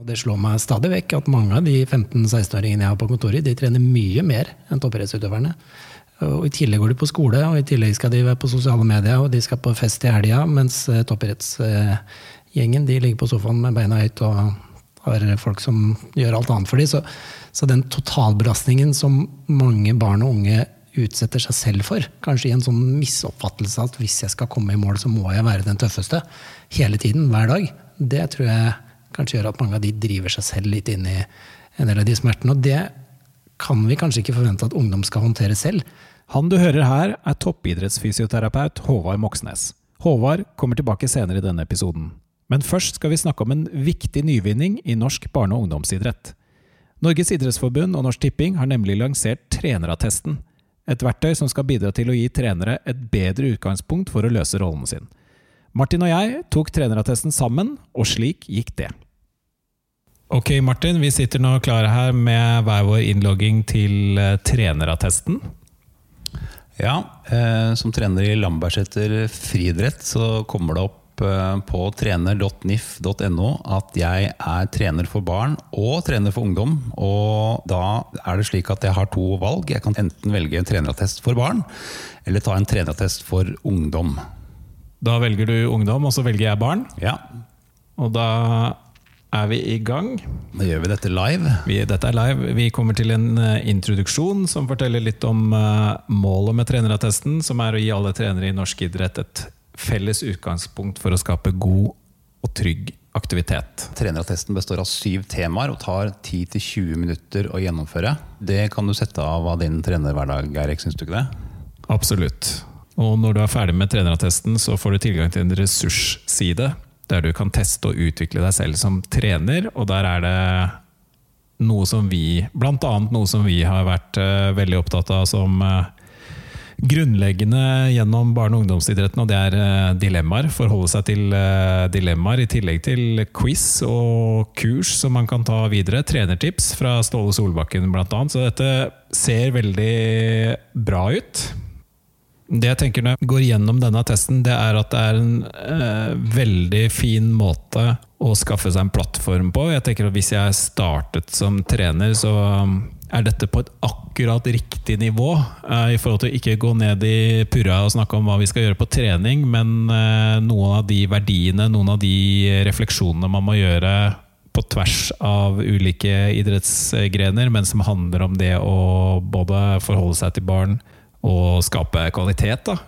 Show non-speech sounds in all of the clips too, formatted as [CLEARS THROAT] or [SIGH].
Og Det slår meg stadig vekk at mange av de 15-16-åringene jeg har på kontoret, de trener mye mer enn toppidrettsutøverne. Og I tillegg går de på skole, og i tillegg skal de være på sosiale medier, og de skal på fest i helga, mens eh, toppidrettsgjengen ligger på sofaen med beina høyt og har folk som gjør alt annet for dem. Så, så den totalbelastningen som mange barn og unge utsetter seg selv for, kanskje i en sånn misoppfattelse at hvis jeg skal komme i mål, så må jeg være den tøffeste hele tiden, hver dag, det tror jeg kanskje gjør at mange av de driver seg selv litt inn i en del av de smertene. Og det kan vi kanskje ikke forvente at ungdom skal håndtere selv. Han du hører her, er toppidrettsfysioterapeut Håvard Moxnes. Håvard kommer tilbake senere i denne episoden. Men først skal vi snakke om en viktig nyvinning i norsk barne- og ungdomsidrett. Norges idrettsforbund og Norsk Tipping har nemlig lansert trenerattesten. Et verktøy som skal bidra til å gi trenere et bedre utgangspunkt for å løse rollen sin. Martin og jeg tok trenerattesten sammen, og slik gikk det. Ok, Martin. Vi sitter nå klare her med hver vår innlogging til eh, trenerattesten. Ja, eh, som trener i Lambertseter friidrett så kommer det opp eh, på trener.nif.no at jeg er trener for barn og trener for ungdom. Og da er det slik at jeg har to valg. Jeg kan enten velge en trenerattest for barn, eller ta en trenerattest for ungdom. Da velger du ungdom, og så velger jeg barn. Ja, Og da er vi i gang. da gjør vi dette live. Vi, dette er live. Vi kommer til en eh, introduksjon som forteller litt om eh, målet med trenerattesten, som er å gi alle trenere i norsk idrett et felles utgangspunkt for å skape god og trygg aktivitet. Trenerattesten består av syv temaer og tar 10-20 minutter å gjennomføre. Det kan du sette av av din trenerhverdag, Eirik, syns du ikke det? Absolutt. Og når du er ferdig med trenerattesten, så får du tilgang til en ressursside der du kan teste og utvikle deg selv som trener, og der er det noe som vi, blant annet noe som vi har vært eh, veldig opptatt av som eh, grunnleggende gjennom barne- og ungdomsidretten, og det er eh, dilemmaer. Forholde seg til dilemmaer, i tillegg til quiz og kurs som man kan ta videre. Trenertips fra Ståle Solbakken annet. Så dette ser veldig bra ut. Det jeg tenker når jeg går gjennom denne testen, det er at det er en eh, veldig fin måte å skaffe seg en plattform på. Jeg tenker at Hvis jeg startet som trener, så um, er dette på et akkurat riktig nivå. eh, I forhold til å ikke gå ned i purra og snakke om hva vi skal gjøre på trening, men eh, noen av de verdiene, noen av de refleksjonene man må gjøre på tvers av ulike idrettsgrener, men som handler om det å både forholde seg til barn og skape kvalitet da,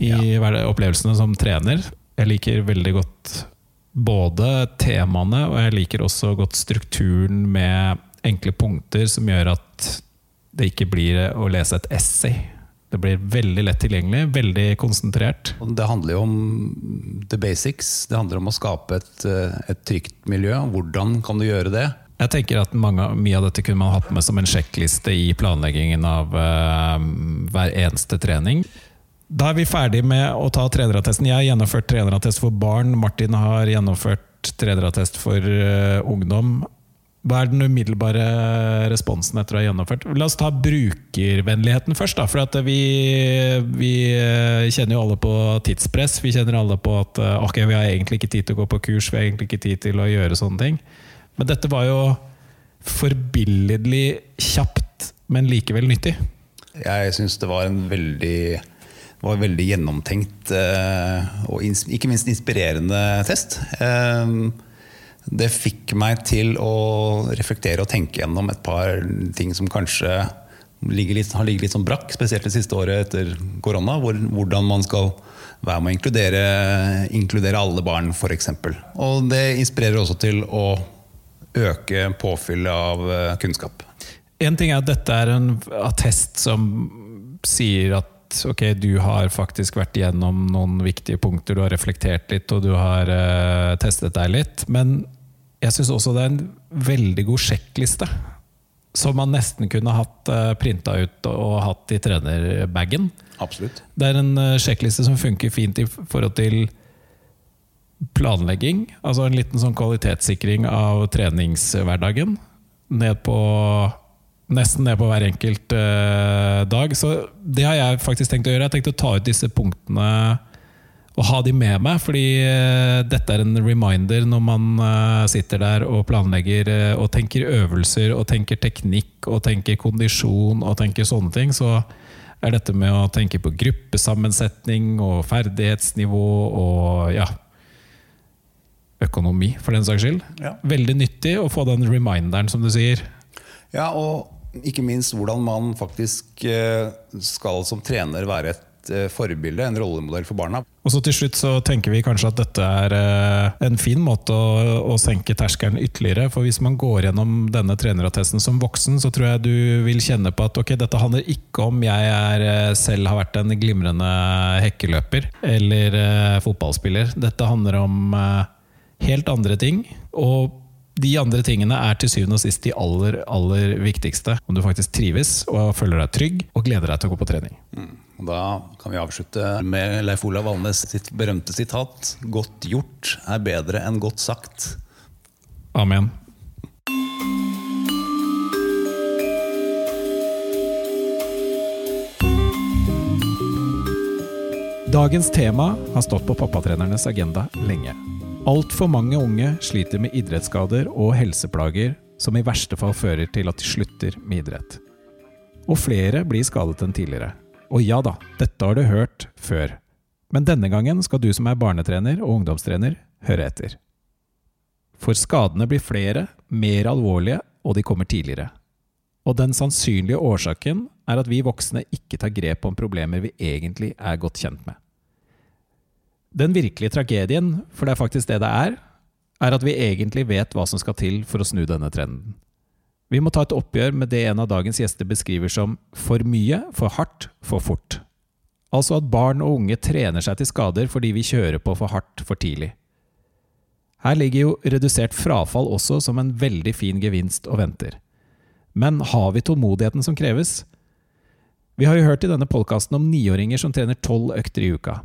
i ja. opplevelsene som trener. Jeg liker veldig godt både temaene, og jeg liker også godt strukturen med enkle punkter som gjør at det ikke blir å lese et essay. Det blir veldig lett tilgjengelig, veldig konsentrert. Det handler jo om the basics. Det handler om å skape et, eh, et trygt miljø. Hvordan kan du gjøre det? Jeg tenker at mange, Mye av dette kunne man hatt med som en sjekkliste i planleggingen av uh, hver eneste trening. Da er vi ferdig med å ta trenerattesten. Jeg har gjennomført trenerattest for barn. Martin har gjennomført trenerattest for uh, ungdom. Hva er den umiddelbare responsen etter å ha gjennomført? La oss ta brukervennligheten først. Da, for vi, vi eh, kjenner jo alle på tidspress. Vi kjenner alle på at ok, vi har egentlig ikke tid til å gå på kurs, vi har egentlig ikke tid til å gjøre sånne ting. Men dette var jo forbilledlig kjapt, men likevel nyttig. Jeg syns det var en veldig var veldig gjennomtenkt eh, og ikke minst inspirerende test. Eh, det fikk meg til å reflektere og tenke gjennom et par ting som kanskje litt, har ligget litt sånn brakk, spesielt det siste året etter korona. Hvor, hvordan man skal være med å inkludere, inkludere alle barn, f.eks. Og det inspirerer også til å øke påfyllet av eh, kunnskap. En ting er at dette er en attest som sier at ok, du har faktisk vært igjennom noen viktige punkter, du har reflektert litt og du har uh, testet deg litt. Men jeg syns også det er en veldig god sjekkliste. Som man nesten kunne hatt uh, printa ut og hatt i trenerbagen. Absolutt. Det er en eh, sjekkliste som funker fint i forhold til planlegging. Altså en liten sånn kvalitetssikring av treningshverdagen. Ned på Nesten ned på hver enkelt uh, dag. Så det har jeg faktisk tenkt å gjøre. Jeg har tenkt å ta ut disse punktene og ha de med meg, fordi uh, dette er en reminder når man uh, sitter der og planlegger og tenker øvelser og tenker teknikk og tenker kondisjon og tenker sånne ting. Så er dette med å tenke på gruppesammensetning og ferdighetsnivå og ja økonomi, for den saks skyld. Ja. Veldig nyttig å få den reminderen, som du sier. Ja, og ikke minst hvordan man faktisk eh, skal som trener være et eh, forbilde, en rollemodell for barna. Og så til slutt så tenker vi kanskje at dette er eh, en fin måte å, å senke terskelen ytterligere. For hvis man går gjennom denne trenerattesten som voksen, så tror jeg du vil kjenne på at ok, dette handler ikke om jeg er, selv har vært en glimrende hekkeløper eller fotballspiller. Dette handler om helt andre ting. Og de andre tingene er til syvende og sist de aller, aller viktigste. Om du faktisk trives og føler deg trygg og gleder deg til å gå på trening. Mm. Da kan vi avslutte med Leif Olav Valnes sitt berømte sitat 'Godt gjort er bedre enn godt sagt'. Amen. Dagens tema har stått på pappatrenernes agenda lenge. Altfor mange unge sliter med idrettsskader og helseplager som i verste fall fører til at de slutter med idrett. Og flere blir skadet enn tidligere. Og ja da, dette har du hørt før. Men denne gangen skal du som er barnetrener og ungdomstrener, høre etter. For skadene blir flere, mer alvorlige, og de kommer tidligere. Og den sannsynlige årsaken er at vi voksne ikke tar grep om problemer vi egentlig er godt kjent med. Den virkelige tragedien, for det er faktisk det det er, er at vi egentlig vet hva som skal til for å snu denne trenden. Vi må ta et oppgjør med det en av dagens gjester beskriver som for mye, for hardt, for fort. Altså at barn og unge trener seg til skader fordi vi kjører på for hardt for tidlig. Her ligger jo redusert frafall også som en veldig fin gevinst og venter. Men har vi tålmodigheten som kreves? Vi har jo hørt i denne podkasten om niåringer som trener tolv økter i uka.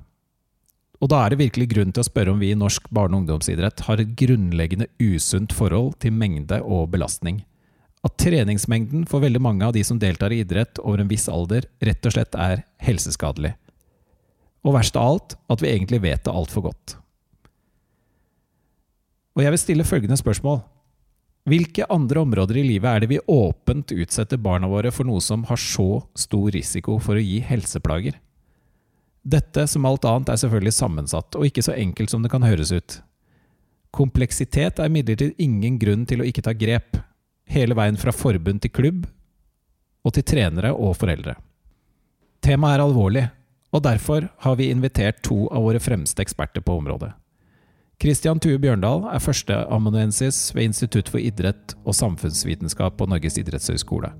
Og da er det virkelig grunn til å spørre om vi i norsk barne- og ungdomsidrett har et grunnleggende usunt forhold til mengde og belastning. At treningsmengden for veldig mange av de som deltar i idrett over en viss alder, rett og slett er helseskadelig. Og verst av alt, at vi egentlig vet det altfor godt. Og jeg vil stille følgende spørsmål. Hvilke andre områder i livet er det vi åpent utsetter barna våre for noe som har så stor risiko for å gi helseplager? Dette, som alt annet, er selvfølgelig sammensatt, og ikke så enkelt som det kan høres ut. Kompleksitet er imidlertid ingen grunn til å ikke ta grep, hele veien fra forbund til klubb, og til trenere og foreldre. Temaet er alvorlig, og derfor har vi invitert to av våre fremste eksperter på området. Christian Tue Bjørndal er førsteamanuensis ved Institutt for idrett og samfunnsvitenskap på Norges idrettshøgskole.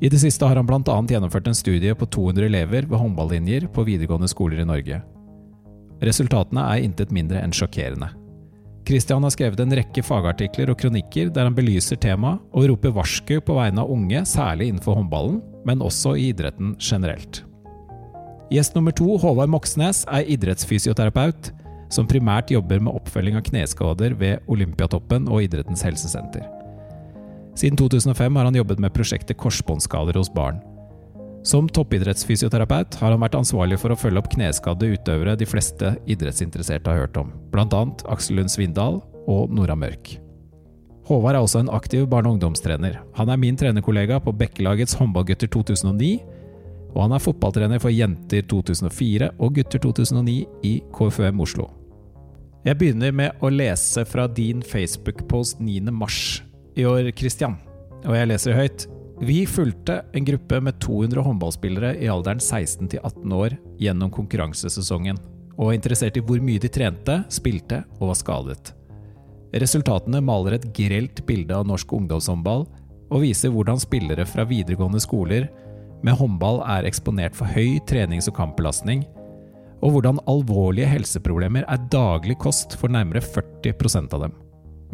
I det siste har han bl.a. gjennomført en studie på 200 elever ved håndballinjer på videregående skoler i Norge. Resultatene er intet mindre enn sjokkerende. Christian har skrevet en rekke fagartikler og kronikker der han belyser temaet og roper varsku på vegne av unge, særlig innenfor håndballen, men også i idretten generelt. Gjest nummer to, Håvard Moxnes, er idrettsfysioterapeut som primært jobber med oppfølging av kneskader ved Olympiatoppen og Idrettens helsesenter. Siden 2005 har han jobbet med prosjektet Korsbåndskader hos barn. Som toppidrettsfysioterapeut har han vært ansvarlig for å følge opp kneskadde utøvere de fleste idrettsinteresserte har hørt om, bl.a. Aksel Lund Svindal og Nora Mørk. Håvard er også en aktiv barne- og ungdomstrener. Han er min trenerkollega på Bekkelagets håndballgutter 2009, og han er fotballtrener for Jenter 2004 og Gutter 2009 i KFUM Oslo. Jeg begynner med å lese fra din Facebook-post 9. i år, Christian. Og jeg leser høyt. Vi fulgte en gruppe med 200 håndballspillere i alderen 16 til 18 år gjennom konkurransesesongen, og var interessert i hvor mye de trente, spilte og var skadet. Resultatene maler et grelt bilde av norsk ungdomshåndball, og viser hvordan spillere fra videregående skoler med håndball er eksponert for høy trenings- og kampbelastning, og hvordan alvorlige helseproblemer er daglig kost for nærmere 40% av dem.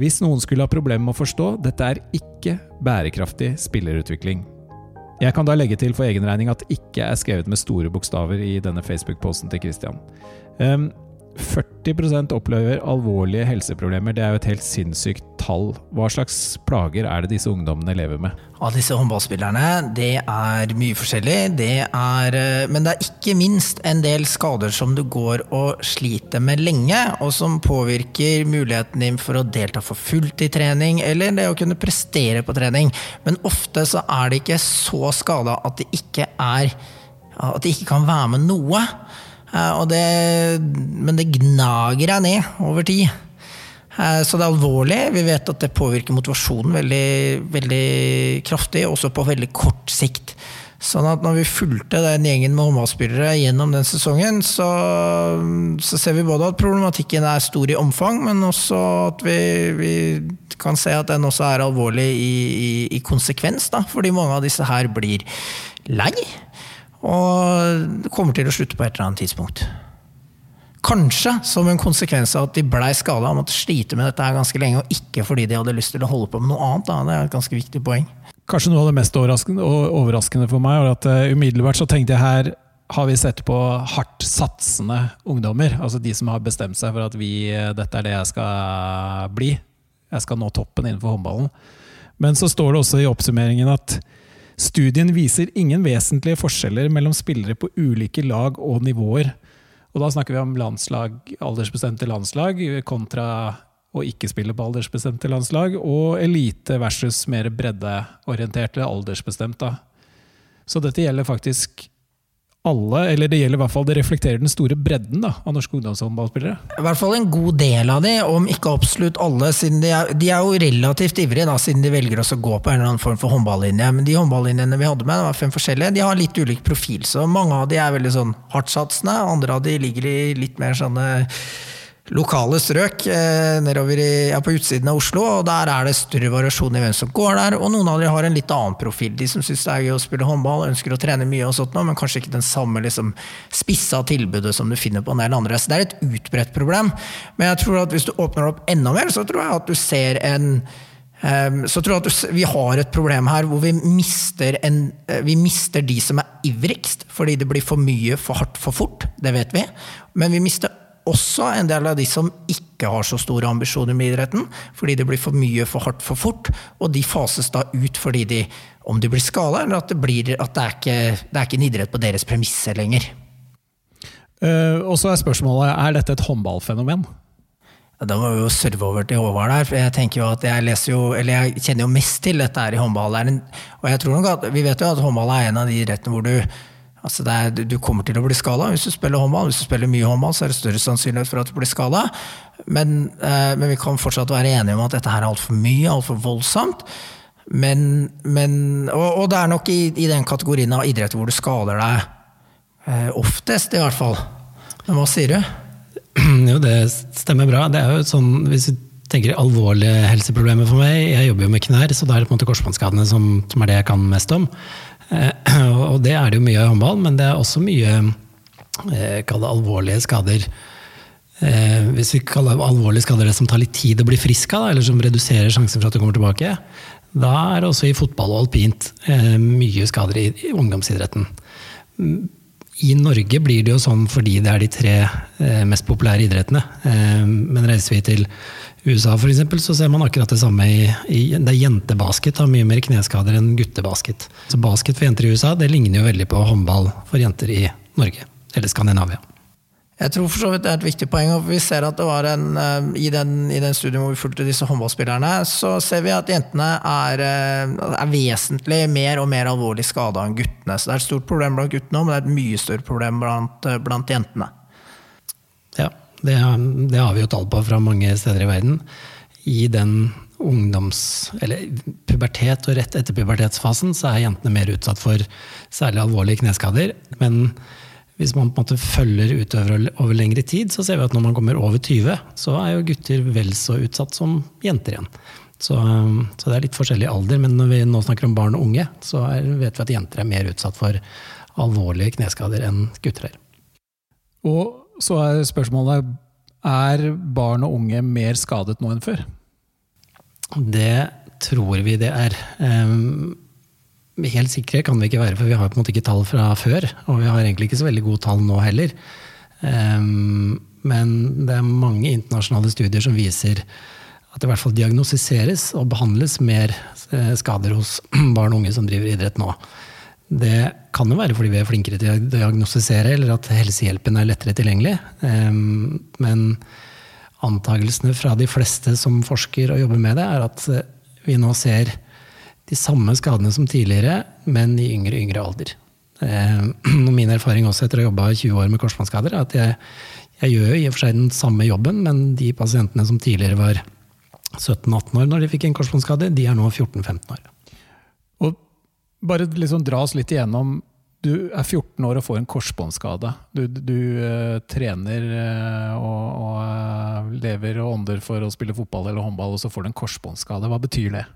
Hvis noen skulle ha problemer med å forstå, dette er ikke bærekraftig spillerutvikling. Jeg kan da legge til for egen regning at det ikke er skrevet med store bokstaver i denne Facebook-posten til Christian. Um, 40% opplever alvorlige helseproblemer. Det er jo et helt sinnssykt tall. Hva slags plager er det disse ungdommene lever med? Av disse håndballspillerne, det er mye forskjellig. Det er, eh, men det er ikke minst en del skader som du går og sliter med lenge, og som påvirker muligheten din for å delta for fullt i trening, eller det å kunne prestere på trening. Men ofte så er det ikke så skada at det ikke er At det ikke kan være med noe. Eh, det, men det gnager deg ned over tid. Eh, så det er alvorlig. Vi vet at det påvirker motivasjonen veldig, veldig kraftig, også på veldig kort sikt. Sånn at når vi fulgte den gjengen med håndballspillere gjennom den sesongen, så, så, ser vi både at problematikken er stor i omfang, men også at vi, vi kan se at den også er alvorlig i, i, i konsekvens. Da, fordi mange av disse her blir lei. Og kommer til å slutte på et eller annet tidspunkt. Kanskje som en konsekvens av at de blei skada og måtte slite med dette her ganske lenge, og ikke fordi de hadde lyst til å holde på med noe annet. Da. Det er et ganske viktig poeng. Kanskje noe av det mest overraskende, overraskende for meg var at uh, umiddelbart så tenkte jeg her har vi sett på hardt satsende ungdommer. Altså de som har bestemt seg for at vi, eh, dette er det jeg skal bli. Jeg skal nå toppen innenfor håndballen. Men så står det også i oppsummeringen at Studien viser ingen vesentlige forskjeller mellom spillere på ulike lag og nivåer. Og da snakker vi om landslag, aldersbestemte landslag kontra å ikke spille på aldersbestemte landslag, og elite versus mer breddeorienterte aldersbestemt. Da. Så dette gjelder faktisk alle, eller det gjelder i hvert fall det reflekterer den store bredden da, av norske ungdomshåndballspillere? I hvert fall en god del av de, om ikke absolutt alle. siden De er, de er jo relativt ivrige, da, siden de velger å gå på en eller annen form for håndballinje. Men de håndballinjene vi hadde med, det var fem forskjellige, de har litt ulik profil. Så mange av de er veldig sånn hardtsatsende, andre av de ligger i litt mer sånne lokale strøk eh, nedover i, ja, på utsiden av Oslo. og Der er det større variasjon i hvem som går der. Og noen av dem har en litt annen profil. De som syns det er gøy å spille håndball, ønsker å trene mye, og sånt, men kanskje ikke den samme liksom, spissa tilbudet som du finner på en del andre. Så det er et utbredt problem. Men jeg tror at hvis du åpner opp enda mer, så tror jeg at du ser en ehm, så tror jeg at vi har et problem her hvor vi mister, en, eh, vi mister de som er ivrigst, fordi det blir for mye for hardt for fort. Det vet vi. Men vi mister også en del av de som ikke har så store ambisjoner med idretten, fordi det blir for mye for hardt for fort, og de fases da ut fordi de, om de blir skada, eller at, det, blir, at det, er ikke, det er ikke en idrett på deres premisser lenger. Uh, og så er spørsmålet er dette et håndballfenomen? Da må vi jo serve over til Håvard der. for jeg tenker jo at jeg leser jo, eller jeg kjenner jo mest til dette her i håndball. og jeg tror nok at, Vi vet jo at håndball er en av de idrettene hvor du Altså er, du kommer til å bli skada hvis du spiller håndball. Hvis du spiller mye håndball, så er det større sannsynlighet for at du blir skada. Men, eh, men, vi kan fortsatt være enige om at dette her er altfor mye, altfor voldsomt. Men, men, og, og, det er nok i, i, den kategorien av idrett hvor du skader deg eh, oftest, i hvert fall. Men hva sier du? [CLEARS THROAT] Jo, det stemmer bra. Det er jo sånn, Hvis du tenker alvorlige helseproblemer for meg Jeg jobber jo med knær, så da er det på en måte korsbåndskadene som, som er det jeg kan mest om. Eh, [CLEARS THROAT] og det er det jo mye av i håndball, men det er også mye eh, det alvorlige skader. Eh, hvis vi kaller alvorlige skader det som tar litt tid å bli frisk av, eller som reduserer sjansen for at du kommer tilbake, da er det også i fotball og alpint mye skader i, ungdomsidretten. I Norge blir det jo sånn fordi det er de tre mest populære idrettene. men reiser vi til USA for eksempel, så ser man akkurat det samme i, i det Jentebasket har mye mer kneskader enn guttebasket. Så basket for jenter i USA det ligner jo veldig på håndball for jenter i Norge. Eller Skandinavia. Jeg tror for så vidt det er et viktig poeng. og Vi ser at det var en, eh, i, den, i den studien hvor vi fulgte disse håndballspillerne, så ser vi at jentene er, eh, er vesentlig mer og mer alvorlig skada enn guttene. Så det er et stort problem blant guttene, men det er et mye større problem blant, eh, blant jentene. Ja, det, det, har vi jo tall på fra mange steder i verden. I den ungdoms... Eller pubertet og rett etter pubertetsfasen så er jentene mer utsatt for særlig alvorlige kneskader. Men hvis man på en måte følger utøvere over lengre tid, så ser vi at når man kommer over 20, så er jo gutter vel så utsatt som jenter igjen. Så, så det er litt forskjellig alder, men når vi nå snakker om barn og unge, så er, vet vi at jenter er mer utsatt for alvorlige kneskader enn gutter er. Og så er spørsmålet er barn og unge mer skadet nå enn før? Det tror vi det er. Um, helt sikre kan vi ikke være, for vi har på en måte ikke tall fra før. Og vi har egentlig ikke så veldig gode tall nå heller. Um, men det er mange internasjonale studier som viser at det i hvert fall diagnostiseres og behandles mer eh, skader hos [CLEARS THROAT] barn og unge som driver idrett nå. Det kan jo være fordi vi er flinkere til å diagnostisere, eller at helsehjelpen er lettere tilgjengelig. Ehm, men antagelsene fra de fleste som forsker og jobber med det, er at eh, vi nå ser de samme skadene som tidligere, men i yngre yngre alder. Ehm, [CLEARS THROAT] min erfaring også etter å ha jobba 20 år med korsbåndskader, er at jeg, jeg gjør jo i og for seg den samme jobben, men de pasientene som tidligere var 17-18 år når de fikk en korsbåndskade, de er nå 14-15 år. Bare liksom dra oss litt igjennom. Du er 14 år og får en korsbåndskade. Du, du uh, trener uh, og, og uh, lever og ånder for å spille fotball eller håndball, og så får du en korsbåndskade. Hva betyr det?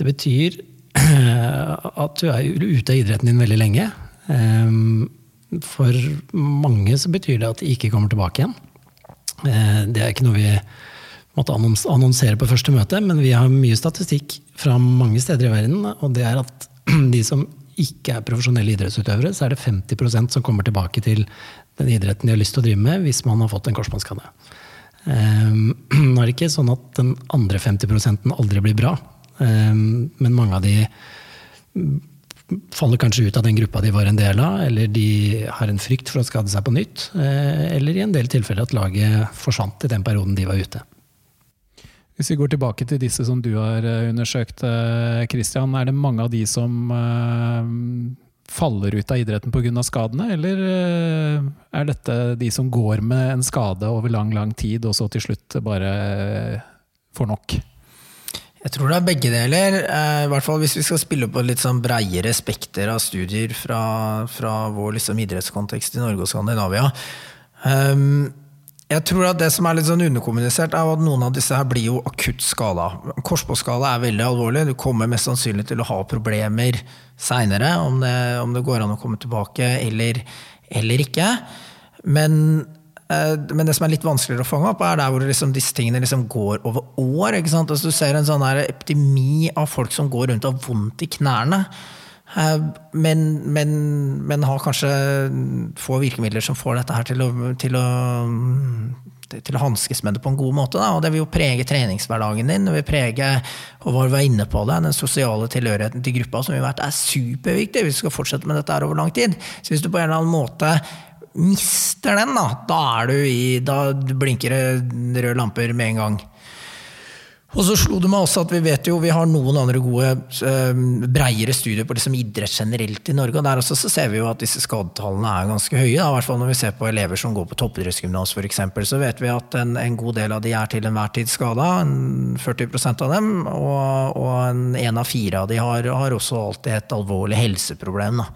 Det betyr at du er ute av idretten din veldig lenge. Um, for mange så betyr det at de ikke kommer tilbake igjen. Det er ikke noe vi måtte annonsere på første møte, men vi har mye statistikk fra mange steder i verden, og det er at [CLEARS THROAT] de som ikke er profesjonelle idrettsutøvere, så er det 50% som kommer tilbake til den idretten de har lyst til å drive med, hvis man har fått en korsbåndskade. Um, [CLEARS THROAT] nå er det ikke sånn at den andre 50 aldri blir bra, um, men mange av de faller kanskje ut av den gruppa de var en del av, eller de har en frykt for å skade seg på nytt, uh, eller i en del tilfeller at laget forsvant i den perioden de var ute. Hvis vi går tilbake til disse som du har eh, undersøkt, eh, Christian, er det mange av de som uh, faller ut av idretten pga. skadene, eller er dette de som går med en skade over lang, lang tid, og så til slutt bare får nok? Jeg tror det er begge deler. I hvert fall hvis vi skal spille på litt sånn breiere spekter av studier fra, fra vår liksom idrettskontekst i Norge og Skandinavia. Um, jeg tror at Det som er litt sånn underkommunisert, er at noen av disse her blir jo akutt skada. Korsbåndskade er veldig alvorlig. Du kommer mest sannsynlig til å ha problemer seinere, om, om, det går an å komme tilbake eller, eller ikke. Men, eh, men, det som er litt vanskeligere å fange opp, er der hvor liksom disse tingene liksom går over år. Altså, du ser en sånn epidemi av folk som går rundt og har vondt i knærne. Eh, men, men, men, har kanskje få virkemidler som får dette her til å, til å, til å hanskes med det på en god måte. Da. Og det vil jo prege treningshverdagen din. Det vil prege og var inne på det, den sosiale tilhørigheten til gruppa, som vi vet er superviktig hvis vi skal fortsette med dette her over lang tid. Så hvis du på en eller annen måte mister den, da, da, er du i, da blinker det røde lamper med en gang. Og så slo det meg også at vi vet jo, vi har noen andre gode, eh, breiere studier på liksom idrett generelt i Norge. og Der også så ser vi jo at disse skadetallene er ganske høye. I hvert fall når vi ser på elever som går på toppidrettsgymnas f.eks., så vet vi at en, en, god del av de er til enhver tid skada. 40% av dem. Og, og en, en, av fire av de har, har, også alltid et alvorlig helseproblem. Da,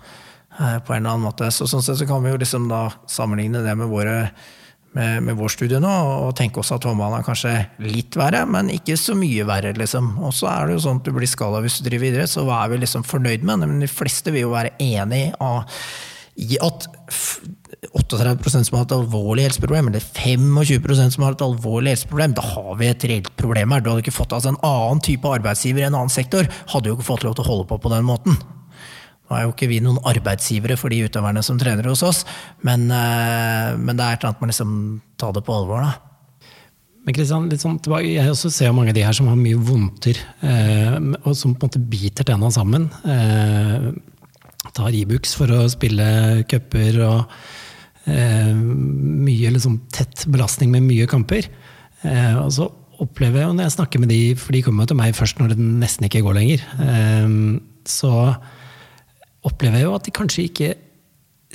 eh, på en eller annen måte. Så, sånn sett så kan vi jo liksom da sammenligne det med våre med, med, vår studie nå, og tenke også at håndballen er kanskje litt verre, men ikke så mye verre, liksom. Og så er det jo sånn at du blir skada hvis du driver idrett, så hva er vi liksom fornøyd med? Men de fleste vil jo være enig i at 38% som har et alvorlig helseproblem, eller 25% som har et alvorlig helseproblem, da har vi et reelt problem her. Du hadde ikke fått altså En annen type arbeidsgiver i en annen sektor hadde jo ikke fått lov til å holde på på den måten. Nå er jo ikke vi noen arbeidsgivere for de utøverne som trener hos oss, men, eh, men det er et eller annet med liksom ta det på alvor. da. Men Kristian, litt sånn tilbake, Jeg også ser mange av de her som har mye vondter, eh, og som på en måte biter tenna sammen. Eh, tar Ibux for å spille cuper og eh, mye liksom, tett belastning med mye kamper. Eh, og så opplever jeg, når jeg snakker med de, for de kommer til meg først når det nesten ikke går lenger, eh, så opplever jeg jo at de kanskje ikke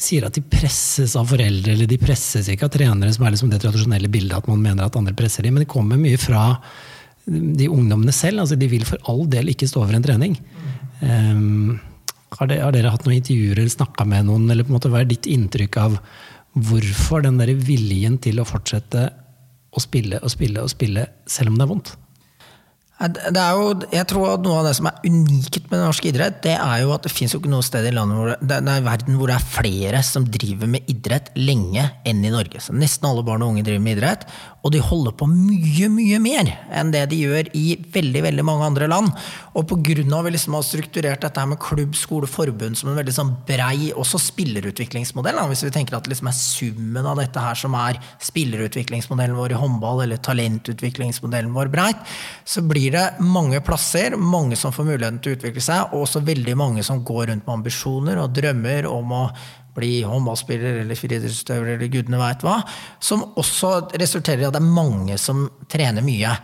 sier at de presses av foreldre, eller de presses ikke av trenere, som er liksom det tradisjonelle bildet at man mener at andre presser dem, men det kommer mye fra de ungdommene selv. altså De vil for all del ikke stå over en trening. Um, har, det, har, dere hatt noen intervjuer eller snakka med noen, eller på en måte hva er ditt inntrykk av hvorfor den der viljen til å fortsette å spille og spille og spille selv om det er vondt? Det er jo, jeg tror at Noe av det som er unikt med norsk idrett, det er jo at det fins noe sted i landet hvor det, det er verden hvor det er flere som driver med idrett lenge enn i Norge. Så Nesten alle barn og unge driver med idrett. Og de holder på mye, mye mer enn det de gjør i veldig veldig mange andre land. Og pga. at vi liksom har strukturert dette her med klubb, skole, forbund som en veldig sånn brei også spillerutviklingsmodell, da. hvis vi tenker at det liksom er summen av dette her som er spillerutviklingsmodellen vår i håndball, eller talentutviklingsmodellen vår breit, så blir det mange plasser, mange som får muligheten til å utvikle seg, og også veldig mange som går rundt med ambisjoner og drømmer om å bli håndballspiller eller friidrettsutøver eller gudene veit hva, som også resulterer i at det er mange som trener mye.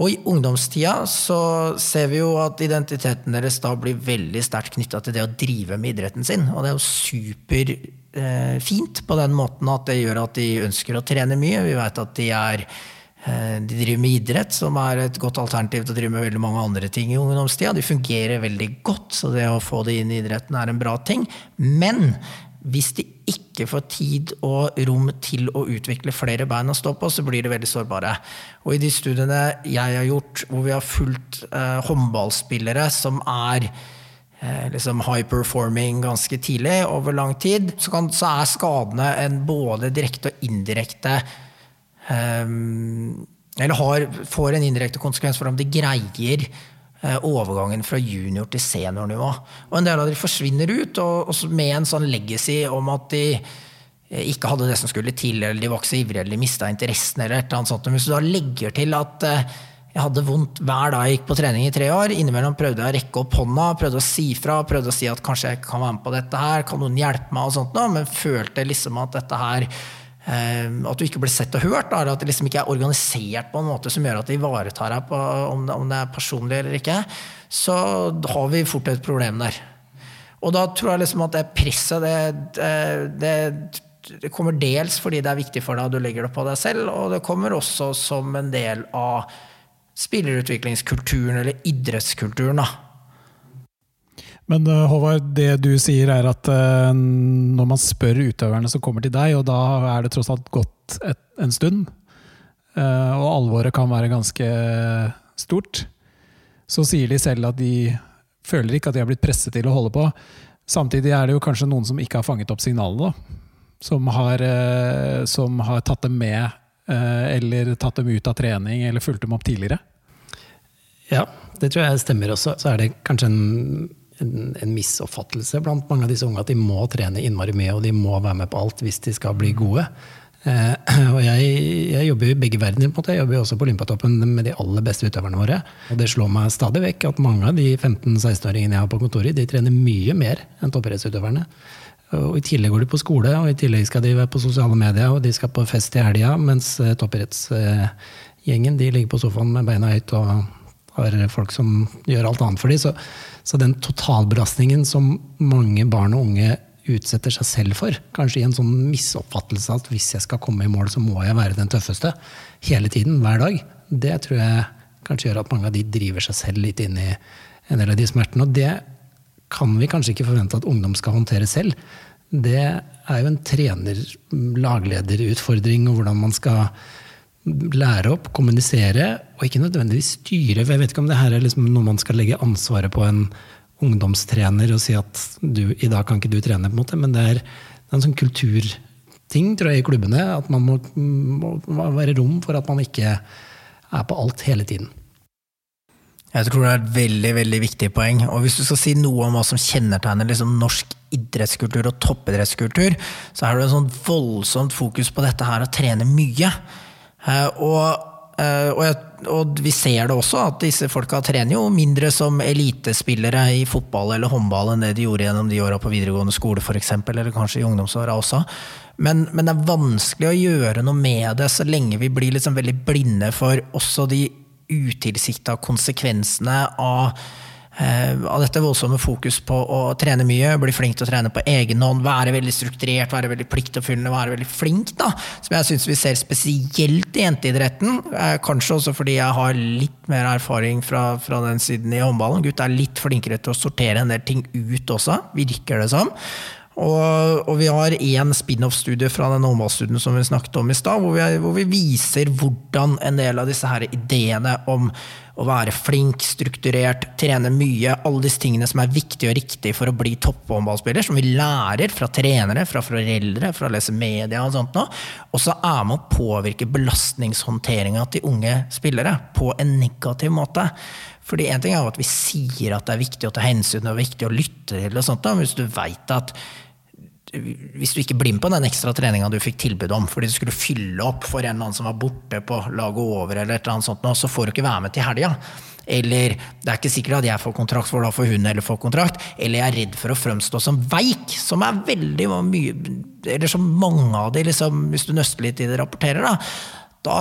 Og i ungdomstida så ser vi jo at identiteten deres da blir veldig sterkt knytta til det å drive med idretten sin. Og det er jo superfint eh, på den måten at det gjør at de ønsker å trene mye. Vi veit at de er de driver med idrett, som er et godt alternativ til å drive med veldig mange andre ting i ungdomstida. De fungerer veldig godt, så det å få det inn i idretten er en bra ting. Men hvis de ikke får tid og rom til å utvikle flere bein å stå på, så blir de veldig sårbare. Og i de studiene jeg har gjort, hvor vi har fulgt eh, håndballspillere som er eh, liksom high performing ganske tidlig over lang tid, så, kan, så er skadene en både direkte og indirekte eh, Eller har, får en indirekte konsekvens for om de greier Eh, overgangen fra junior til seniornivå. Og en del av de forsvinner ut, og, med en sånn legacy om at de eh, ikke hadde det som skulle til, eller de var ikke så ivrige, eller de mista interessen, eller et sånt. Hvis du da legger til at eh, jeg hadde vondt hver dag jeg gikk på trening i tre år. Innimellom prøvde jeg å rekke opp hånda, prøvde å si fra, prøvde å si at kanskje jeg kan være med på dette her, kan noen hjelpe meg, og sånt, men følte liksom at dette her Ehm, at du ikke blir sett og hørt. eller At det liksom ikke er organisert på en måte som gjør at det ivaretar deg på om det, om det er personlig eller ikke. Så har vi fort et problem der. Og da tror jeg liksom at det presset det, det, det, kommer dels fordi det er viktig for deg at du legger det på deg selv, og det kommer også som en del av spillerutviklingskulturen eller idrettskulturen. da men uh, Håvard, det du sier er at uh, når man spør utøverne som kommer til deg, og da er det tross alt gått en stund, uh, og alvoret kan være ganske stort, så sier de selv at de føler ikke at de har blitt presset til å holde på. Samtidig er det jo kanskje noen som ikke har fanget opp signalene. Som som har tatt dem med, eller tatt dem ut av trening, eller fulgt dem opp tidligere. Ja, det tror jeg stemmer også. Så er det kanskje en en, en misoppfattelse blant mange av disse unge at de må trene innmari mye og de må være med på alt hvis de skal bli gode. Eh, og jeg, jeg, jobber i begge verdener. på en måte. Jeg jobber også på Olympiatoppen med de aller beste utøverne våre. Og det slår meg stadig vekk at mange av de 15-16-åringene jeg har på kontoret, de trener mye mer enn toppidrettsutøverne. Og I tillegg går de på skole, og i tillegg skal de være på sosiale medier, og de skal på fest i helga, mens eh, toppidrettsgjengen de ligger på sofaen med beina høyt og har folk som gjør alt annet for dem. Så, så den totalbelastningen som mange barn og unge utsetter seg selv for, kanskje i en sånn misoppfattelse at hvis jeg skal komme i mål, så må jeg være den tøffeste hele tiden, hver dag, det tror jeg kanskje gjør at mange av de driver seg selv litt inn i en del av de smertene. Og det kan vi kanskje ikke forvente at ungdom skal håndtere selv. Det er jo en trener-lagleder-utfordring, og hvordan man skal lære opp, kommunisere, og ikke nødvendigvis styre. for Jeg vet ikke om det her er liksom noe man skal legge ansvaret på en ungdomstrener og si at du, i dag kan ikke du trene, på en måte, men det er, det er en sånn kulturting tror jeg, i klubbene. At man må, må være rom for at man ikke er på alt hele tiden. Jeg tror det er et veldig veldig viktig poeng. Og hvis du skal si noe om hva som kjennetegner liksom norsk idrettskultur og toppidrettskultur, så er det en sånn voldsomt fokus på dette her å trene mye. Eh, og, eh, og, og, vi ser det også, at disse folka trener jo mindre som elitespillere i fotball eller håndball enn det de gjorde gjennom de åra på videregående skole, f.eks., eller kanskje i ungdomsåra også. Men, men, det er vanskelig å gjøre noe med det så lenge vi blir liksom veldig blinde for også de utilsikta konsekvensene av av dette voldsomme fokus på å trene mye, bli flink til å trene på egen hånd, være veldig strukturert, være veldig pliktoppfyllende, være veldig flink, da, som jeg syns vi ser spesielt i jenteidretten. Eh, kanskje også fordi jeg har litt mer erfaring fra, fra den siden i håndballen. Gutta er litt flinkere til å sortere en del ting ut også, virker det som. Og, og, vi har én spin-off-studie fra den håndballstudien som vi snakket om i stad, hvor, hvor, vi viser hvordan en del av disse her ideene om å være flink, strukturert, trene mye. Alle disse tingene som er viktige og riktige for å bli topphåndballspiller, som vi lærer fra trenere, fra foreldre, fra å lese media og sånt noe. Og så er med å påvirke belastningshåndteringa til unge spillere på en negativ måte. Fordi en ting er at vi sier at det er viktig å ta hensyn og viktig å lytte til, og sånt, men hvis du veit at hvis du ikke blir med på den ekstra treninga du fikk tilbud om fordi du skulle fylle opp for en eller annen som var borte på laget over, eller et eller annet sånt, så får du ikke være med til helga. Eller det er ikke sikkert at jeg får kontrakt, for da får hun eller får kontrakt. Eller jeg er redd for å fremstå som veik, som er veldig mye Eller som mange av de, liksom, hvis du nøster litt i det, rapporterer. da da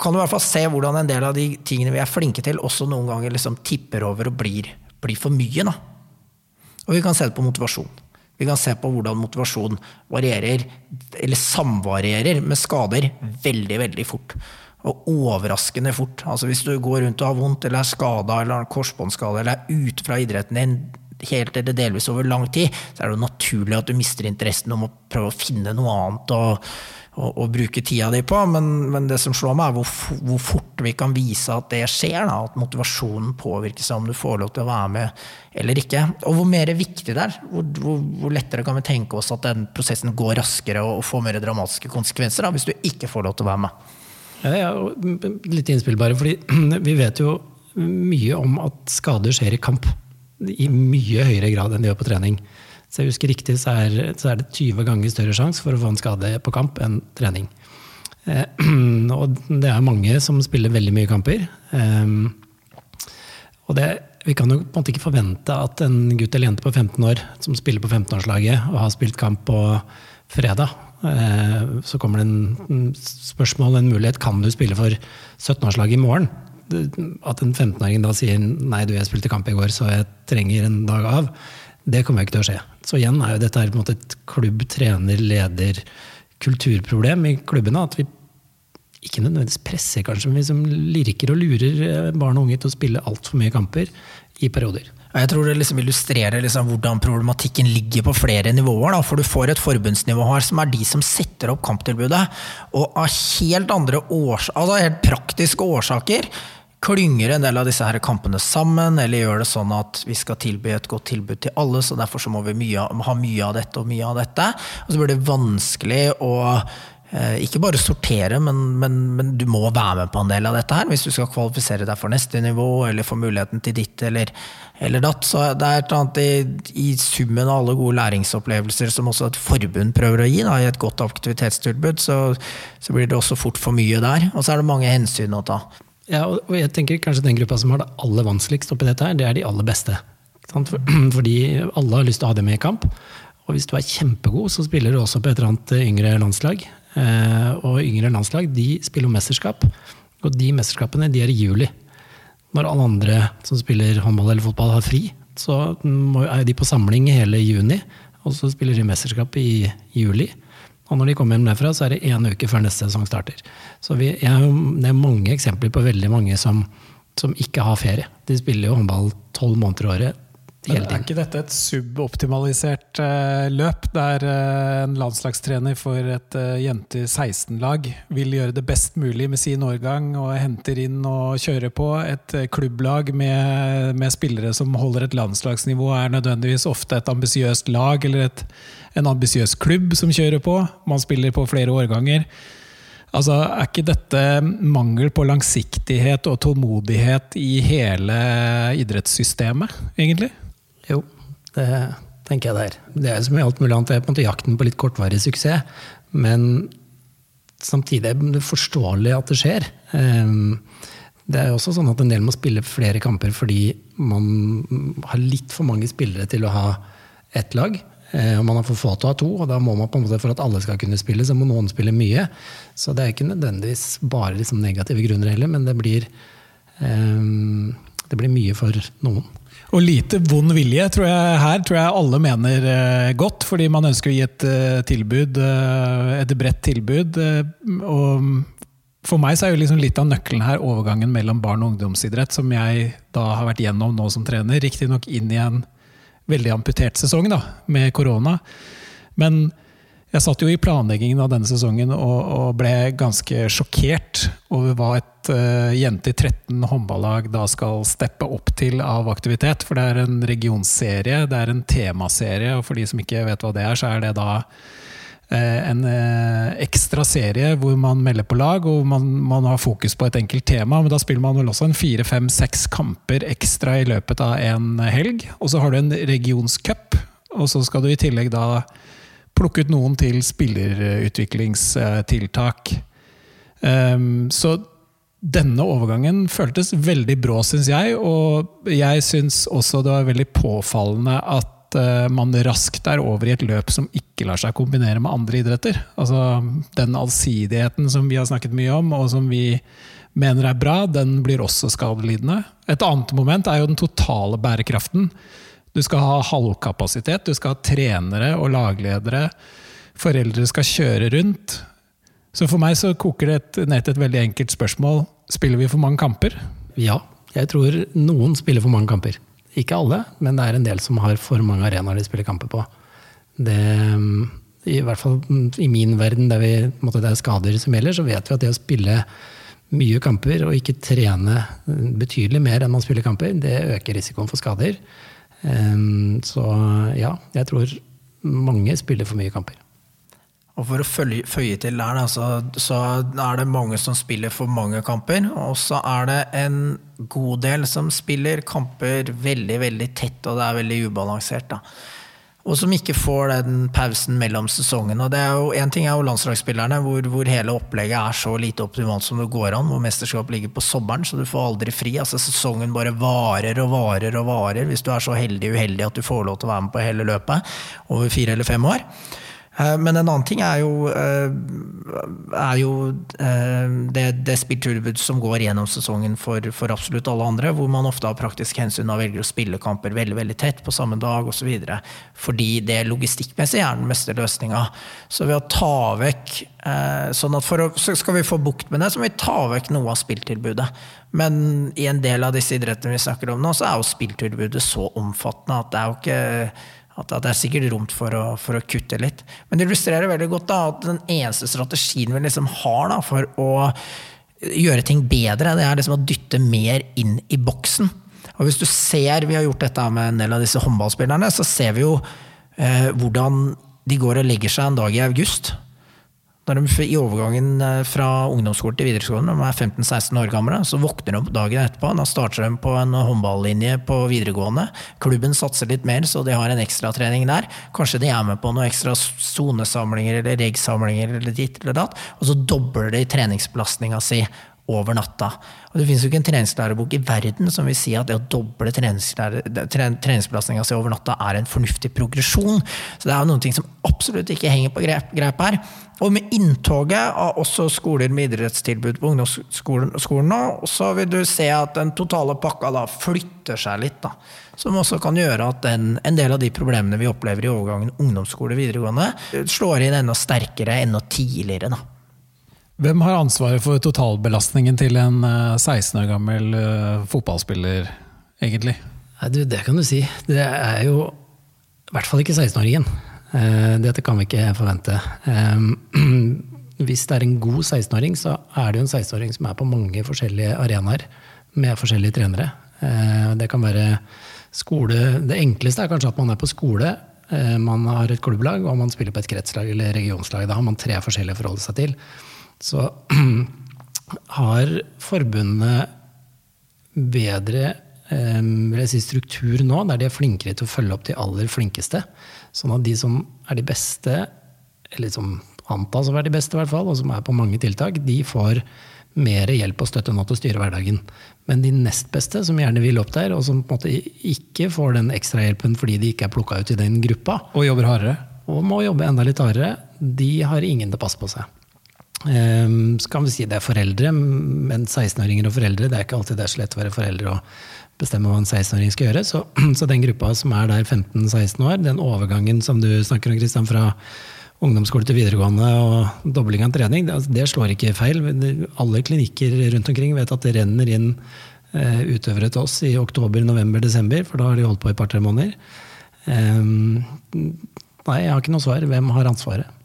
kan du i hvert fall se hvordan en del av de tingene vi er flinke til, også noen ganger liksom tipper over og blir, blir for mye. Da. Og vi kan se det på motivasjon. Kan se på hvordan motivasjon varierer, eller samvarierer, med skader veldig, veldig fort. Og overraskende fort. Altså Hvis du går rundt og har vondt, eller er skada, eller har korsbåndskade, eller er ute fra idretten din helt eller delvis over lang tid, så er det jo naturlig at du mister interessen om å prøve å finne noe annet. og å, å, bruke tida di på. Men, men, det som slår meg, er hvor, hvor, fort vi kan vise at det skjer. Da, at motivasjonen påvirkes av om du får lov til å være med eller ikke. Og hvor mer viktig det er. Hvor, hvor, hvor lettere kan vi tenke oss at den prosessen går raskere og, og får mer dramatiske konsekvenser da, hvis du ikke får lov til å være med. Ja, ja, litt innspill bare, fordi [CLEARS THROAT] vi vet jo mye om at skader skjer i kamp. I mye høyere grad enn de gjør på trening. Så jeg husker riktig, så er, så er, det 20 ganger større sjanse for å få en skade på kamp enn trening. Eh, [CLEARS THROAT] og det er mange som spiller veldig mye kamper. Eh, og det, vi kan jo på en måte ikke forvente at en gutt eller jente på 15 år som spiller på 15-årslaget og har spilt kamp på fredag, eh, så kommer det en spørsmål, en mulighet, kan du spille for 17-årslaget i morgen? At en 15-åring da sier nei, du, jeg spilte kamp i går, så jeg trenger en dag av. Det kommer ikke til å skje. Så igjen er jo dette her på en måte et klubb, trener, leder, kulturproblem i klubbene. At vi ikke nødvendigvis presser, kanskje, men vi som lirker og lurer eh, barn og unge til å spille altfor mye kamper i perioder. Jeg tror det liksom illustrerer liksom hvordan problematikken ligger på flere nivåer. Da. For du får et forbundsnivå her som er de som setter opp kamptilbudet. Og av helt andre års altså helt praktiske årsaker klynger en del av disse her kampene sammen, eller gjør det sånn at vi skal tilby et godt tilbud til alle, så derfor så må vi mye, ha mye av dette og mye av dette. Og så blir det vanskelig å eh, ikke bare sortere, men, men, men, du må være med på en del av dette her hvis du skal kvalifisere deg for neste nivå eller få muligheten til ditt eller, eller datt. Så det er et eller annet i, i, summen av alle gode læringsopplevelser som også et forbund prøver å gi, da, i et godt aktivitetstilbud, så, så blir det også fort for mye der. Og så er det mange hensyn å ta. Ja, og jeg tenker kanskje den gruppa som har det aller vanskeligst oppi dette, her, det er de aller beste. [CLEARS THROAT] Fordi alle har lyst til å ha dem med i kamp. Og hvis du er kjempegod, så spiller du også på et eller annet yngre landslag. Eh, og yngre landslag de spiller mesterskap. Og de mesterskapene de er i juli. Når alle andre som spiller håndball eller fotball, har fri, så er de på samling hele juni. Og så spiller de mesterskap i juli. Og når de kommer hjem derfra, så er det én uke før neste sesong starter. Så vi, jeg, Det er mange eksempler på veldig mange som, som ikke har ferie. De spiller jo håndball tolv måneder i året. Men er ikke dette et suboptimalisert uh, løp, der uh, en landslagstrener for et uh, jente 16-lag vil gjøre det best mulig med sin årgang og henter inn og kjører på? Et klubblag med, med, spillere som holder et landslagsnivå, er nødvendigvis ofte et ambisiøst lag eller et en ambisiøs klubb som kjører på. Man spiller på flere årganger. Altså, Er ikke dette mangel på langsiktighet og tålmodighet i hele idrettssystemet, egentlig? Jo, det tenker jeg det er. Det er som i alt mulig annet, det er på en måte jakten på litt kortvarig suksess. Men samtidig er det forståelig at det skjer. Ehm, det er også sånn at en del må spille flere kamper fordi man har litt for mange spillere til å ha ett lag. Eh, og man har for få til å ha to, og da må man på en måte for at alle skal kunne spille, så må noen spille mye. Så det er ikke nødvendigvis bare liksom negative grunner heller, men det blir, um, det blir mye for noen. Og lite vond vilje tror jeg her tror jeg alle mener uh, godt, fordi man ønsker å gi et tilbud, et bredt tilbud. og for meg så er jo liksom litt av nøkkelen her overgangen mellom barn- og ungdomsidrett, som jeg da har vært gjennom nå som trener. Riktignok inn i en veldig amputert sesong da, med korona. Men Jeg satt jo i planleggingen av denne sesongen og, og ble ganske sjokkert over hva et uh, jente i 13 håndballag da skal steppe opp til av aktivitet. For det er en regionserie, det er en temaserie, og for de som ikke vet hva det er, så er det da en uh, ekstra serie hvor man melder på lag og man, man, har fokus på et enkelt tema. Men da spiller man vel også en fire, fem, seks kamper ekstra i løpet av en helg. Og så har du en regionscup, og så skal du i tillegg da plukke ut noen til spillerutviklingstiltak. Um, så denne overgangen føltes veldig brå, syns jeg. Og jeg syns også det var veldig påfallende at uh, man raskt er over i et løp som ikke lar seg kombinere med andre idretter. Altså Den allsidigheten som vi har snakket mye om, og som vi mener er bra, den blir også skadelidende. Et annet moment er jo den totale bærekraften. Du skal ha halvkapasitet, du skal ha trenere og lagledere. Foreldre skal kjøre rundt. Så for meg så koker det ned til et veldig enkelt spørsmål. Spiller vi for mange kamper? Ja, jeg tror noen spiller for mange kamper. Ikke alle, men det er en del som har for mange arenaer de spiller kamper på. Det, I hvert fall i min verden, der vi, det er skader som gjelder, så vet vi at det å spille mye kamper og ikke trene betydelig mer enn man spiller kamper, det øker risikoen for skader. Så ja, jeg tror mange spiller for mye kamper. Og For å føye til der, så, så, er det mange som spiller for mange kamper. Og så er det en god del som spiller kamper veldig veldig tett, og det er veldig ubalansert. da og som ikke får den pausen mellom sesongene. Og en ting er jo landslagsspillerne, hvor, hvor, hele opplegget er så lite optimalt som det går an. Hvor mesterskap ligger på sommeren, så du får aldri fri. altså Sesongen bare varer og varer og varer, hvis du er så heldig uheldig at du får lov til å være med på hele løpet over fire eller fem år. Eh, men en annen ting er jo, eh, er jo eh, det, det spilltilbud som går gjennom sesongen for, for, absolutt alle andre, hvor man ofte av praktisk hensyn velger å spille kamper veldig veldig tett på samme dag osv. Fordi det logistikkmessig er den beste løsninga. Så ved å ta vekk sånn at for så Skal vi få bukt med det, så må vi ta vekk noe av spilltilbudet. Men i en del av disse idrettene vi snakker om nå, så er jo spilltilbudet så omfattende at det er jo ikke at det er sikkert rom for å, for å, kutte litt. Men det illustrerer veldig godt da, at den eneste strategien vi liksom har da, for å gjøre ting bedre, det er liksom å dytte mer inn i boksen. Og hvis du ser, Vi har gjort dette med en del av disse håndballspillerne, så ser vi jo eh, hvordan de går og legger seg en dag i august. Når de I overgangen eh, fra ungdomsskolen til videregående, de er 15-16 år gamle, så våkner de dagen etterpå. Da starter de på en håndballinje på videregående. Klubben satser litt mer, så de har en ekstratrening der. Kanskje de er med på noen ekstra sonesamlinger eller reg-samlinger eller ditt eller datt. Og så dobler de treningsbelastninga si over natta. Og Det finnes jo ikke en treningslærebok i verden som vil si at det å doble treningsbelastninga si over natta er en fornuftig progresjon. Så det er jo noen ting som absolutt ikke henger på grep, grep her. Og med inntoget av også skoler med idrettstilbud på ungdomsskolen nå, så vil du se at den totale pakka da flytter seg litt. da. Som også kan gjøre at den, en del av de problemene vi opplever i overgangen ungdomsskole-videregående, slår inn enda sterkere, enda tidligere. da. Hvem har ansvaret for totalbelastningen til en 16 eh, år gammel uh, fotballspiller, egentlig? Nei, du, det kan du si. Det er jo i hvert fall ikke 16-åringen. Uh, dette kan vi ikke forvente. [CLEARS THROAT] Hvis det er en god 16-åring, så er det jo en 16-åring som er på mange forskjellige arenaer med forskjellige trenere. Det kan være skole Det enkleste er kanskje at man er på skole. Man har et klubblag, og man spiller på et kretslag eller regionslag. Da har man tre forskjellige å forholde seg til så [CLEARS THROAT] har forbundet bedre eh, si struktur nå, der de er flinkere til å følge opp de aller flinkeste. Sånn at de som er de beste, eller som antas å være de beste, i hvert fall, og som er på mange tiltak, de får mer hjelp og støtte nå til å styre hverdagen. Men de nest beste, som gjerne vil opp der, og som på en måte ikke får den ekstrahjelpen fordi de ikke er plukka ut i den gruppa, og jobber hardere, og må jobbe enda litt hardere, de har ingen til å passe på seg. Um, så kan vi si det er foreldre, men 16-åringer og foreldre, det er ikke alltid det er så lett å være foreldre og bestemme hva en 16-åring skal gjøre. Så, [CLEARS THROAT] så, den gruppa som er der 15-16 år, den overgangen som du snakker om, Kristian, fra ungdomsskole til videregående og dobling av trening, det, det, slår ikke feil. Alle klinikker rundt omkring vet at det renner inn uh, utøvere til oss i oktober, november, desember, for da har de holdt på i et par-tre måneder. Um, nei, jeg har ikke noe svar. Hvem har ansvaret?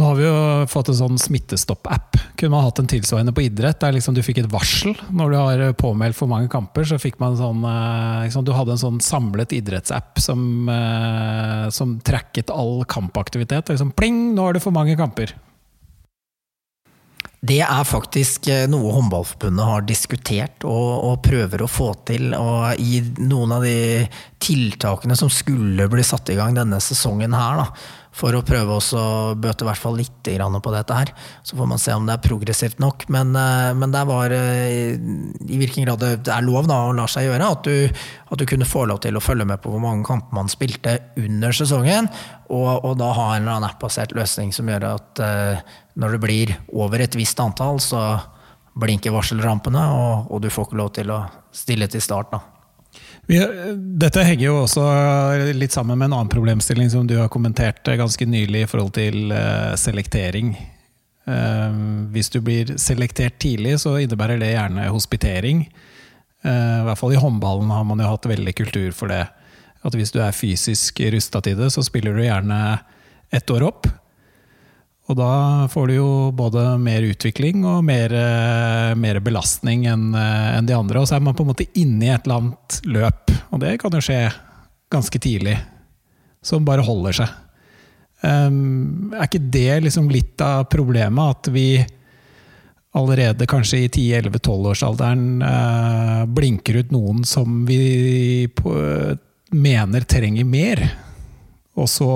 Nå har vi jo fått en sånn smittestopp-app. Kunne man hatt en tilsvarende på idrett, der liksom du fikk et varsel når du har påmeldt for mange kamper. så fikk man sånn, liksom, Du hadde en sånn samlet idrettsapp som, eh, som tracket all kampaktivitet. Liksom, pling, nå er det for mange kamper. Det er faktisk eh, noe Håndballforbundet har diskutert og, og, prøver å få til. Og i noen av de tiltakene som skulle bli satt i gang denne sesongen her, da, for å prøve å bøte hvert fall litt på dette her. Så får man se om det er progressivt nok. Men, eh, men det var eh, i hvilken grad det er lov da, å la seg gjøre. At du, at du, kunne få lov til å følge med på hvor mange kamper man spilte under sesongen. Og, og da ha en eller annen app-basert løsning som gjør at uh, når det blir over et visst antall, så blinker varselrampene, og, og du får ikke lov til å stille til start. da. Dette henger jo også litt sammen med en annen problemstilling som du har kommentert ganske nylig i forhold til uh, selektering. Uh, hvis du blir selektert tidlig, så innebærer det gjerne hospitering. Uh, I hvert fall i håndballen har man jo hatt veldig kultur for det. At hvis du er fysisk rusta til det, så spiller du gjerne ett år opp. Og da får du jo både mer utvikling og mer, eh, mer belastning enn eh, en de andre. Og så er man på en måte inne i et eller annet løp, og det kan jo skje ganske tidlig. Som bare holder seg. Um, er ikke det liksom litt av problemet? At vi allerede kanskje i 10-11-12-årsalderen uh, blinker ut noen som vi på, mener trenger mer, og så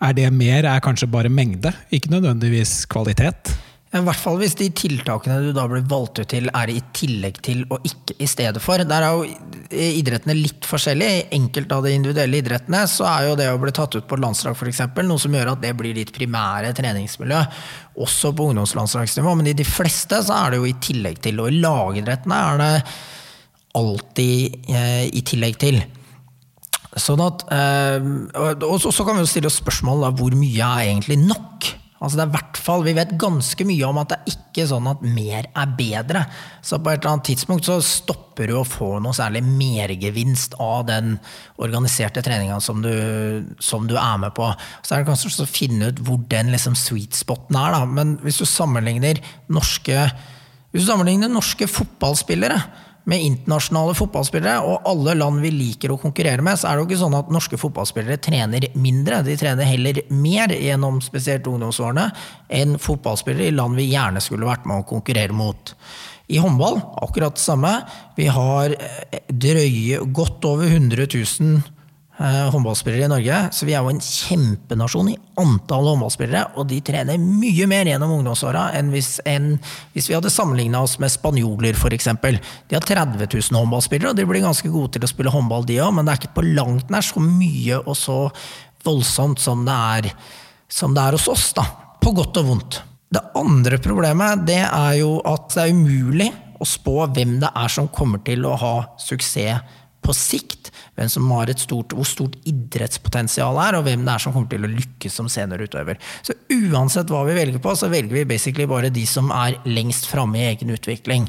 er det mer er kanskje bare mengde, ikke nødvendigvis kvalitet? I hvert fall hvis de tiltakene du da blir valgt ut til, er i tillegg til og ikke i stedet for. Der er jo idrettene litt forskjellige. I enkelte av de individuelle idrettene så er jo det å bli tatt ut på et landslag f.eks. noe som gjør at det blir ditt primære treningsmiljø. Også på ungdomslandslagsnivå, men i de fleste så er det jo i tillegg til. Og i lagidrettene er det alltid eh, i tillegg til. Sånn at, eh, og så kan vi jo stille oss spørsmål da, hvor mye er egentlig nok? Altså det er hvert fall, Vi vet ganske mye om at det er ikke sånn at mer er bedre. Så på et eller annet tidspunkt så stopper du å få noe særlig mergevinst av den organiserte treninga som, som, du er med på. Så er det kanskje å finne ut hvor den liksom sweet spoten er. Da. Men hvis du sammenligner norske, hvis du sammenligner norske fotballspillere med internasjonale fotballspillere og alle land vi liker å konkurrere med, så er det jo ikke sånn at norske fotballspillere trener mindre. De trener heller mer gjennom spesielt ungdomsårene enn fotballspillere i land vi gjerne skulle vært med å konkurrere mot. I håndball akkurat det samme. Vi har eh, drøye godt over 100 000 Eh, håndballspillere i Norge. Så vi er jo en kjempenasjon i antall håndballspillere, og de trener mye mer gjennom ungdomsåra enn, enn, hvis vi hadde sammenligna oss med spanjoler, f.eks. De har 30 000 håndballspillere, og de blir ganske gode til å spille håndball, de òg, men det er ikke på langt nær så mye og så voldsomt som det er, som det er hos oss, da. På godt og vondt. Det andre problemet det er jo at det er umulig å spå hvem det er som kommer til å ha suksess på sikt. Hvem som har et stort, hvor stort idrettspotensial er, og hvem det er som kommer til å lykkes som seniorutøver. Så uansett hva vi velger på, så velger vi basically bare de som er lengst framme i egen utvikling.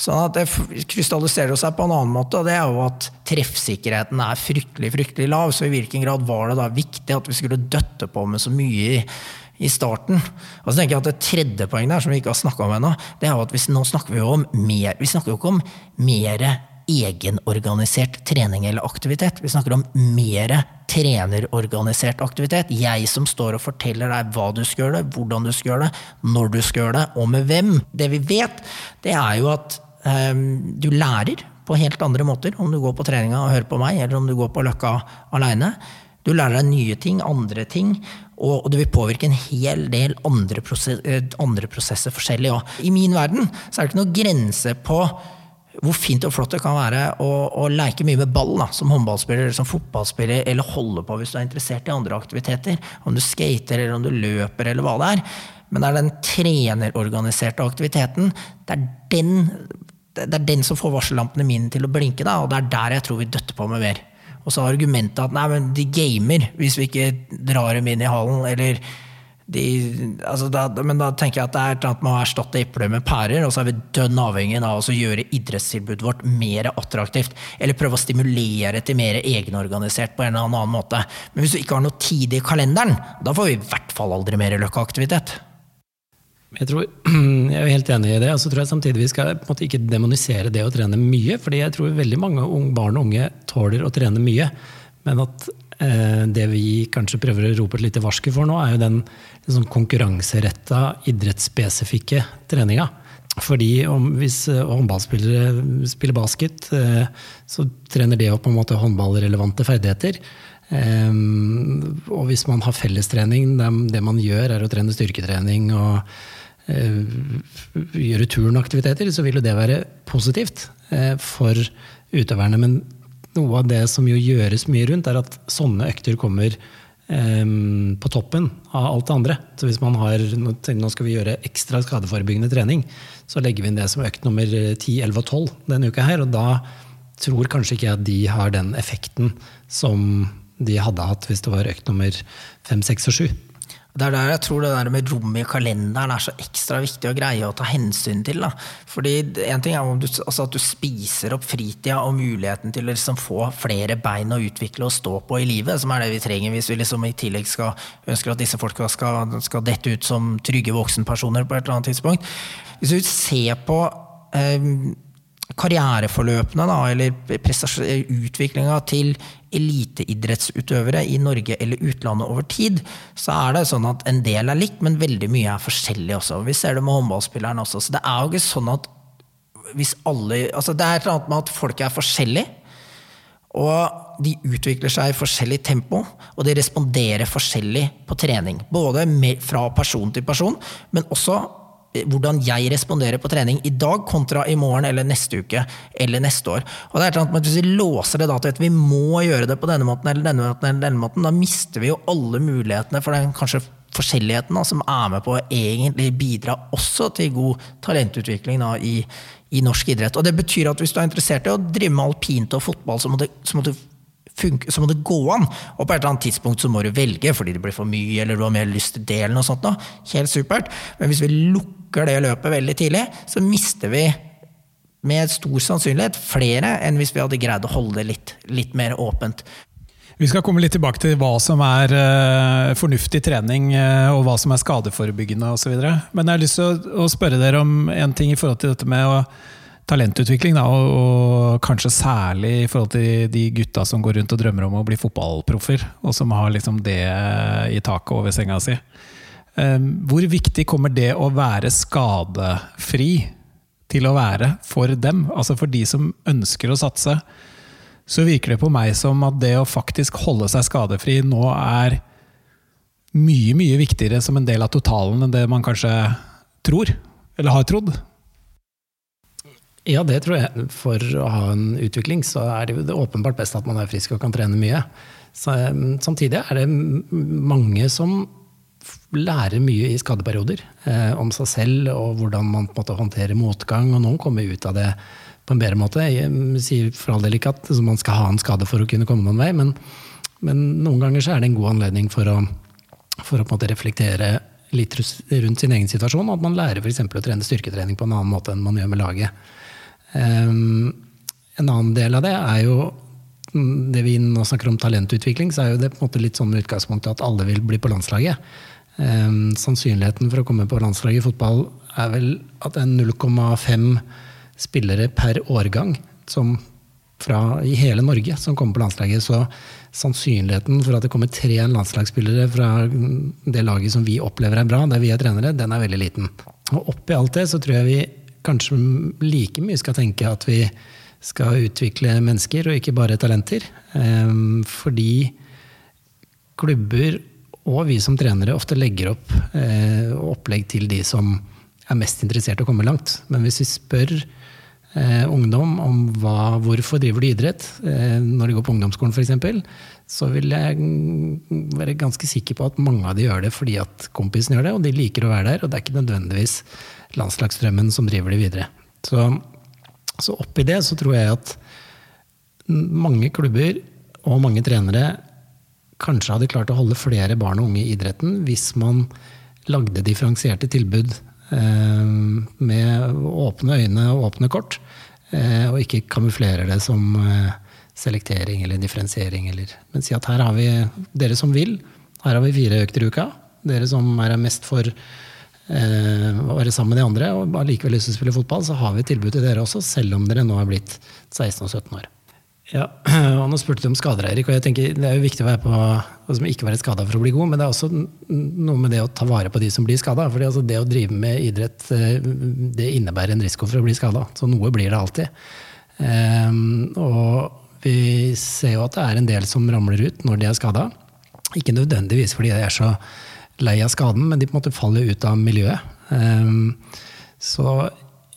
Sånn at det krystalliserer seg på en annen måte, og det er jo at treffsikkerheten er fryktelig, fryktelig lav. Så i hvilken grad var det da viktig at vi skulle døtte på med så mye i starten. Og så tenker jeg at Det tredje poenget der, som vi ikke har snakka om ennå, det er jo at vi, nå snakker vi jo om mer, vi snakker jo ikke om mer egenorganisert trening eller aktivitet. Vi snakker om mer trenerorganisert aktivitet. Jeg som står og forteller deg hva du skal gjøre, hvordan du skal gjøre det, når du skal gjøre det, og med hvem. Det vi vet, det er jo at um, du lærer på helt andre måter om du går på treninga og hører på meg, eller om du går på Løkka aleine. Du lærer deg nye ting, andre ting, og det vil påvirke en hel del andre, prosess, eh, andre prosesser forskjellig òg. I min verden så er det ikke noe grense på hvor fint og flott det kan være å, å leke mye med ball da, som håndballspiller eller som fotballspiller, eller holde på hvis du er interessert i andre aktiviteter. Om du skater eller om du løper eller hva det er. Men det er den trenerorganiserte aktiviteten. Det er den, det er den som får varsellampene mine til å blinke, da, og det er der jeg tror vi døtter på med mer. Og så argumentet at nei, men de gamer hvis vi ikke drar dem inn i hallen, eller de altså da, Men da tenker jeg at det er annet med å erstatte epler med pærer, og så er vi dønn avhengig av å gjøre idrettstilbudet vårt mer attraktivt. Eller prøve å stimulere til mer egenorganisert på en eller annen måte. Men hvis du ikke har noe tid i kalenderen, da får vi i hvert fall aldri mer løkkeaktivitet. Jeg, tror, [CLEARS THROAT] jeg er helt enig i det. og så tror jeg samtidig vi skal måte ikke demonisere det å trene mye. fordi jeg tror veldig mange barn og unge tåler å trene mye. Men at det vi kanskje prøver å rope et lite varsku for nå, er jo den liksom, konkurranseretta, idrettsspesifikke treninga. Fordi om, hvis eh, håndballspillere spiller basket, eh, så trener det opp på en måte håndballrelevante ferdigheter. Og hvis man har fellestrening, det, man gjør er å trene styrketrening og Eh, gjøre turnaktiviteter, så vil jo det være positivt eh, for utøverne. Men noe av det som jo gjøres mye rundt, er at sånne økter kommer eh, på toppen av alt det andre. Så hvis man har nå skal vi gjøre ekstra skadeforebyggende trening, så legger vi inn det som økt nummer 10, 11 og 12 denne uka her. Og da tror kanskje ikke jeg at de har den effekten som de hadde hatt hvis det var økt nummer 5, 6 og 7. Det er der jeg tror det der med rom i kalenderen er så ekstra viktig å greie å ta hensyn til. Da. Fordi en ting er du, altså at du spiser opp fritida og muligheten til å liksom få flere bein å utvikle og stå på i livet, som er det vi trenger hvis vi liksom i tillegg skal, ønsker at disse folka skal, skal dette ut som trygge voksenpersoner på et eller annet tidspunkt. Hvis du ser på eh, karriereforløpene, da, eller utviklinga til eliteidrettsutøvere i Norge eller utlandet over tid, så er det sånn at en del er likt, men veldig mye er forskjellig også. Vi ser det med håndballspilleren også. Så det er jo ikke sånn at hvis alle altså Det er et eller annet med at folk er forskjellige. Og de utvikler seg i forskjellig tempo, og de responderer forskjellig på trening. Både fra person til person, men også hvordan jeg responderer på trening i dag kontra i morgen eller neste uke eller neste år. Og det er sånn at Hvis vi låser det da til at vi må gjøre det på denne måten eller denne måten, eller denne måten, da mister vi jo alle mulighetene for den kanskje forskjelligheten da, som er med på å egentlig bidra også til god talentutvikling da, i, i, norsk idrett. Og Det betyr at hvis du er interessert i å drive med alpint og fotball, så må, du, så må du funke, så må det gå an. Og på et eller annet tidspunkt så må du velge fordi det blir for mye, eller du har mer lyst til det. eller noe sånt. Da. Helt supert. Men hvis vi lukker det løpet veldig tidlig, så mister vi med stor sannsynlighet flere enn hvis vi hadde greid å holde det litt, litt mer åpent. Vi skal komme litt tilbake til hva som er uh, fornuftig trening, uh, og hva som er skadeforebyggende osv. Men jeg har lyst til å, spørre dere om en ting i forhold til dette med å talentutvikling, da, og, og, kanskje særlig i forhold til de gutta som går rundt og drømmer om å bli fotballproffer, og som har liksom det i taket over senga si. Ehm, hvor viktig kommer det å være skadefri til å være for dem? Altså for de som ønsker å satse, så virker det på meg som at det å faktisk holde seg skadefri nå er mye, mye viktigere som en del av totalen enn det man kanskje tror, eller har trodd. Ja, det tror jeg. For å ha en utvikling så er det, det åpenbart best at man er frisk og kan trene mye. Så, mm, samtidig er det mange som lærer mye i skadeperioder. Eh, om seg selv og hvordan man på en måte håndterer motgang. Og noen kommer ut av det på en bedre måte. Jeg sier for all del ikke at man skal ha en skade for å kunne komme noen vei, men, men noen ganger så er det en god anledning for å, for å på en måte reflektere litt rundt sin egen situasjon. Og at man lærer f.eks. å trene styrketrening på en annen måte enn man gjør med laget. Um, en annen del av det er jo mm, det vi nå snakker om talentutvikling, så er jo det på en måte litt sånn med utgangspunktet at alle vil bli på landslaget. Um, sannsynligheten for å komme på landslaget i fotball er vel at det er 0,5 spillere per årgang som fra, i hele Norge som kommer på landslaget. Så sannsynligheten for at det kommer tre landslagsspillere fra det laget som vi opplever er bra, der vi er trenere, den er veldig liten. Og oppi alt det så tror jeg vi kanskje like mye skal tenke at vi skal utvikle mennesker og ikke bare talenter. Ehm, fordi klubber og vi som trenere ofte legger opp eh, opplegg til de som er mest interessert i å komme langt. Men hvis vi spør eh, ungdom om hva, hvorfor driver de idrett, eh, når de går på ungdomsskolen f.eks., så vil jeg være ganske sikker på at mange av de gjør det fordi at kompisen gjør det, og de liker å være der. Og det er ikke nødvendigvis landslagsdrømmen som driver de videre. Så, så oppi det så tror jeg at mange klubber og mange trenere kanskje hadde klart å holde flere barn og unge i idretten hvis man lagde differensierte tilbud eh, med åpne øyne og åpne kort, eh, og ikke kamuflerer det som eh, selektering eller differensiering. Eller, men si at her har vi dere som vil. Her har vi fire økter i uka. Dere som er mest for være sammen med de andre og allikevel lyst til å spille fotball, så har vi tilbud til dere også, selv om dere nå er blitt 16 og 17 år. Ja, [CLEARS THROAT] og Nå spurte du om skader, Erik. og jeg tenker Det er jo viktig å være på, altså ikke være skada for å bli god, men det er også noe med det å ta vare på de som blir skada. Altså det å drive med idrett eh, det innebærer en risiko for å bli skada. Så noe blir det alltid. Um, og vi ser jo at det er en del som ramler ut når de er skada. Ikke nødvendigvis fordi de er så lei av skaden, men de på en måte faller ut av miljøet. Um, så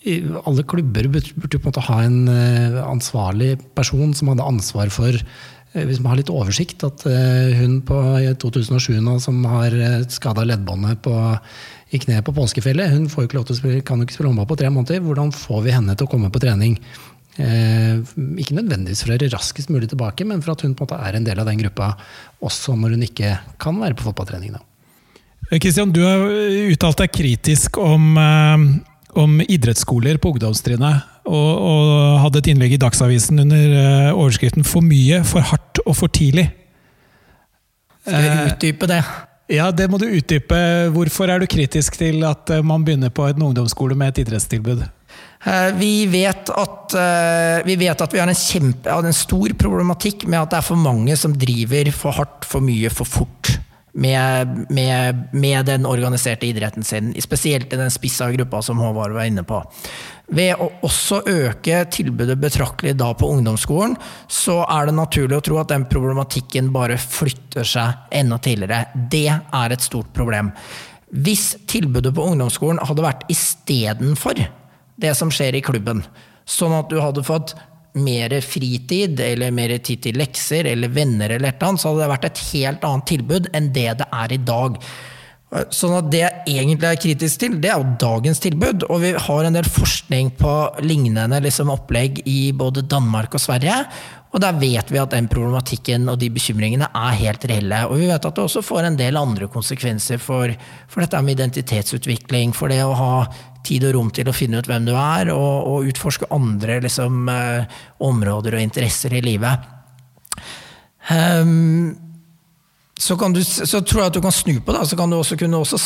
alle klubber burde på en måte ha en eh, ansvarlig person som hadde ansvar for eh, hvis man har litt oversikt, at eh, hun på 2007 nå som har skada leddbåndet i kneet på påskefjellet, hun får ikke lov til å spille, kan jo ikke spille håndball på tre måneder. Hvordan får vi henne til å komme på trening? Eh, ikke nødvendigvis for å være raskest mulig tilbake, men for at hun på en måte er en del av den gruppa også når hun ikke kan være på fotballtrening. Kristian, du har uttalt deg kritisk om eh om idrettsskoler på ungdomstrinnet. Og, og, hadde et innlegg i Dagsavisen under overskriften 'For mye, for hardt og for tidlig'. Skal jeg eh, utdype det? Ja, det må du utdype. Hvorfor er du kritisk til at eh, man begynner på en ungdomsskole med et idrettstilbud? Vi vet, at, vi vet at vi har en, kjempe, en stor problematikk med at det er for mange som driver for hardt, for mye, for fort med, med, med, den organiserte idretten sin, spesielt i den spissa gruppa som Håvard var inne på. Ved å også øke tilbudet betraktelig da på ungdomsskolen, så er det naturlig å tro at den problematikken bare flytter seg enda tidligere. Det er et stort problem. Hvis tilbudet på ungdomsskolen hadde vært istedenfor det som skjer i klubben, sånn at du hadde fått mer fritid eller mer tid til lekser eller venner, eller et eller annet, så hadde det vært et helt annet tilbud enn det det er i dag. Sånn at Det jeg egentlig er kritisk til, det er jo dagens tilbud. Og vi har en del forskning på lignende liksom, opplegg i både Danmark og Sverige. Og der vet vi at den problematikken og de bekymringene er helt reelle. Og vi vet at det også får en del andre konsekvenser for, for dette med identitetsutvikling, for det å ha tid og rom til å finne ut hvem du er, og, og utforske andre liksom, eh, områder og interesser i livet. Um, så, du, så, tror jeg at du kan snu på det. Så kan du også kunne også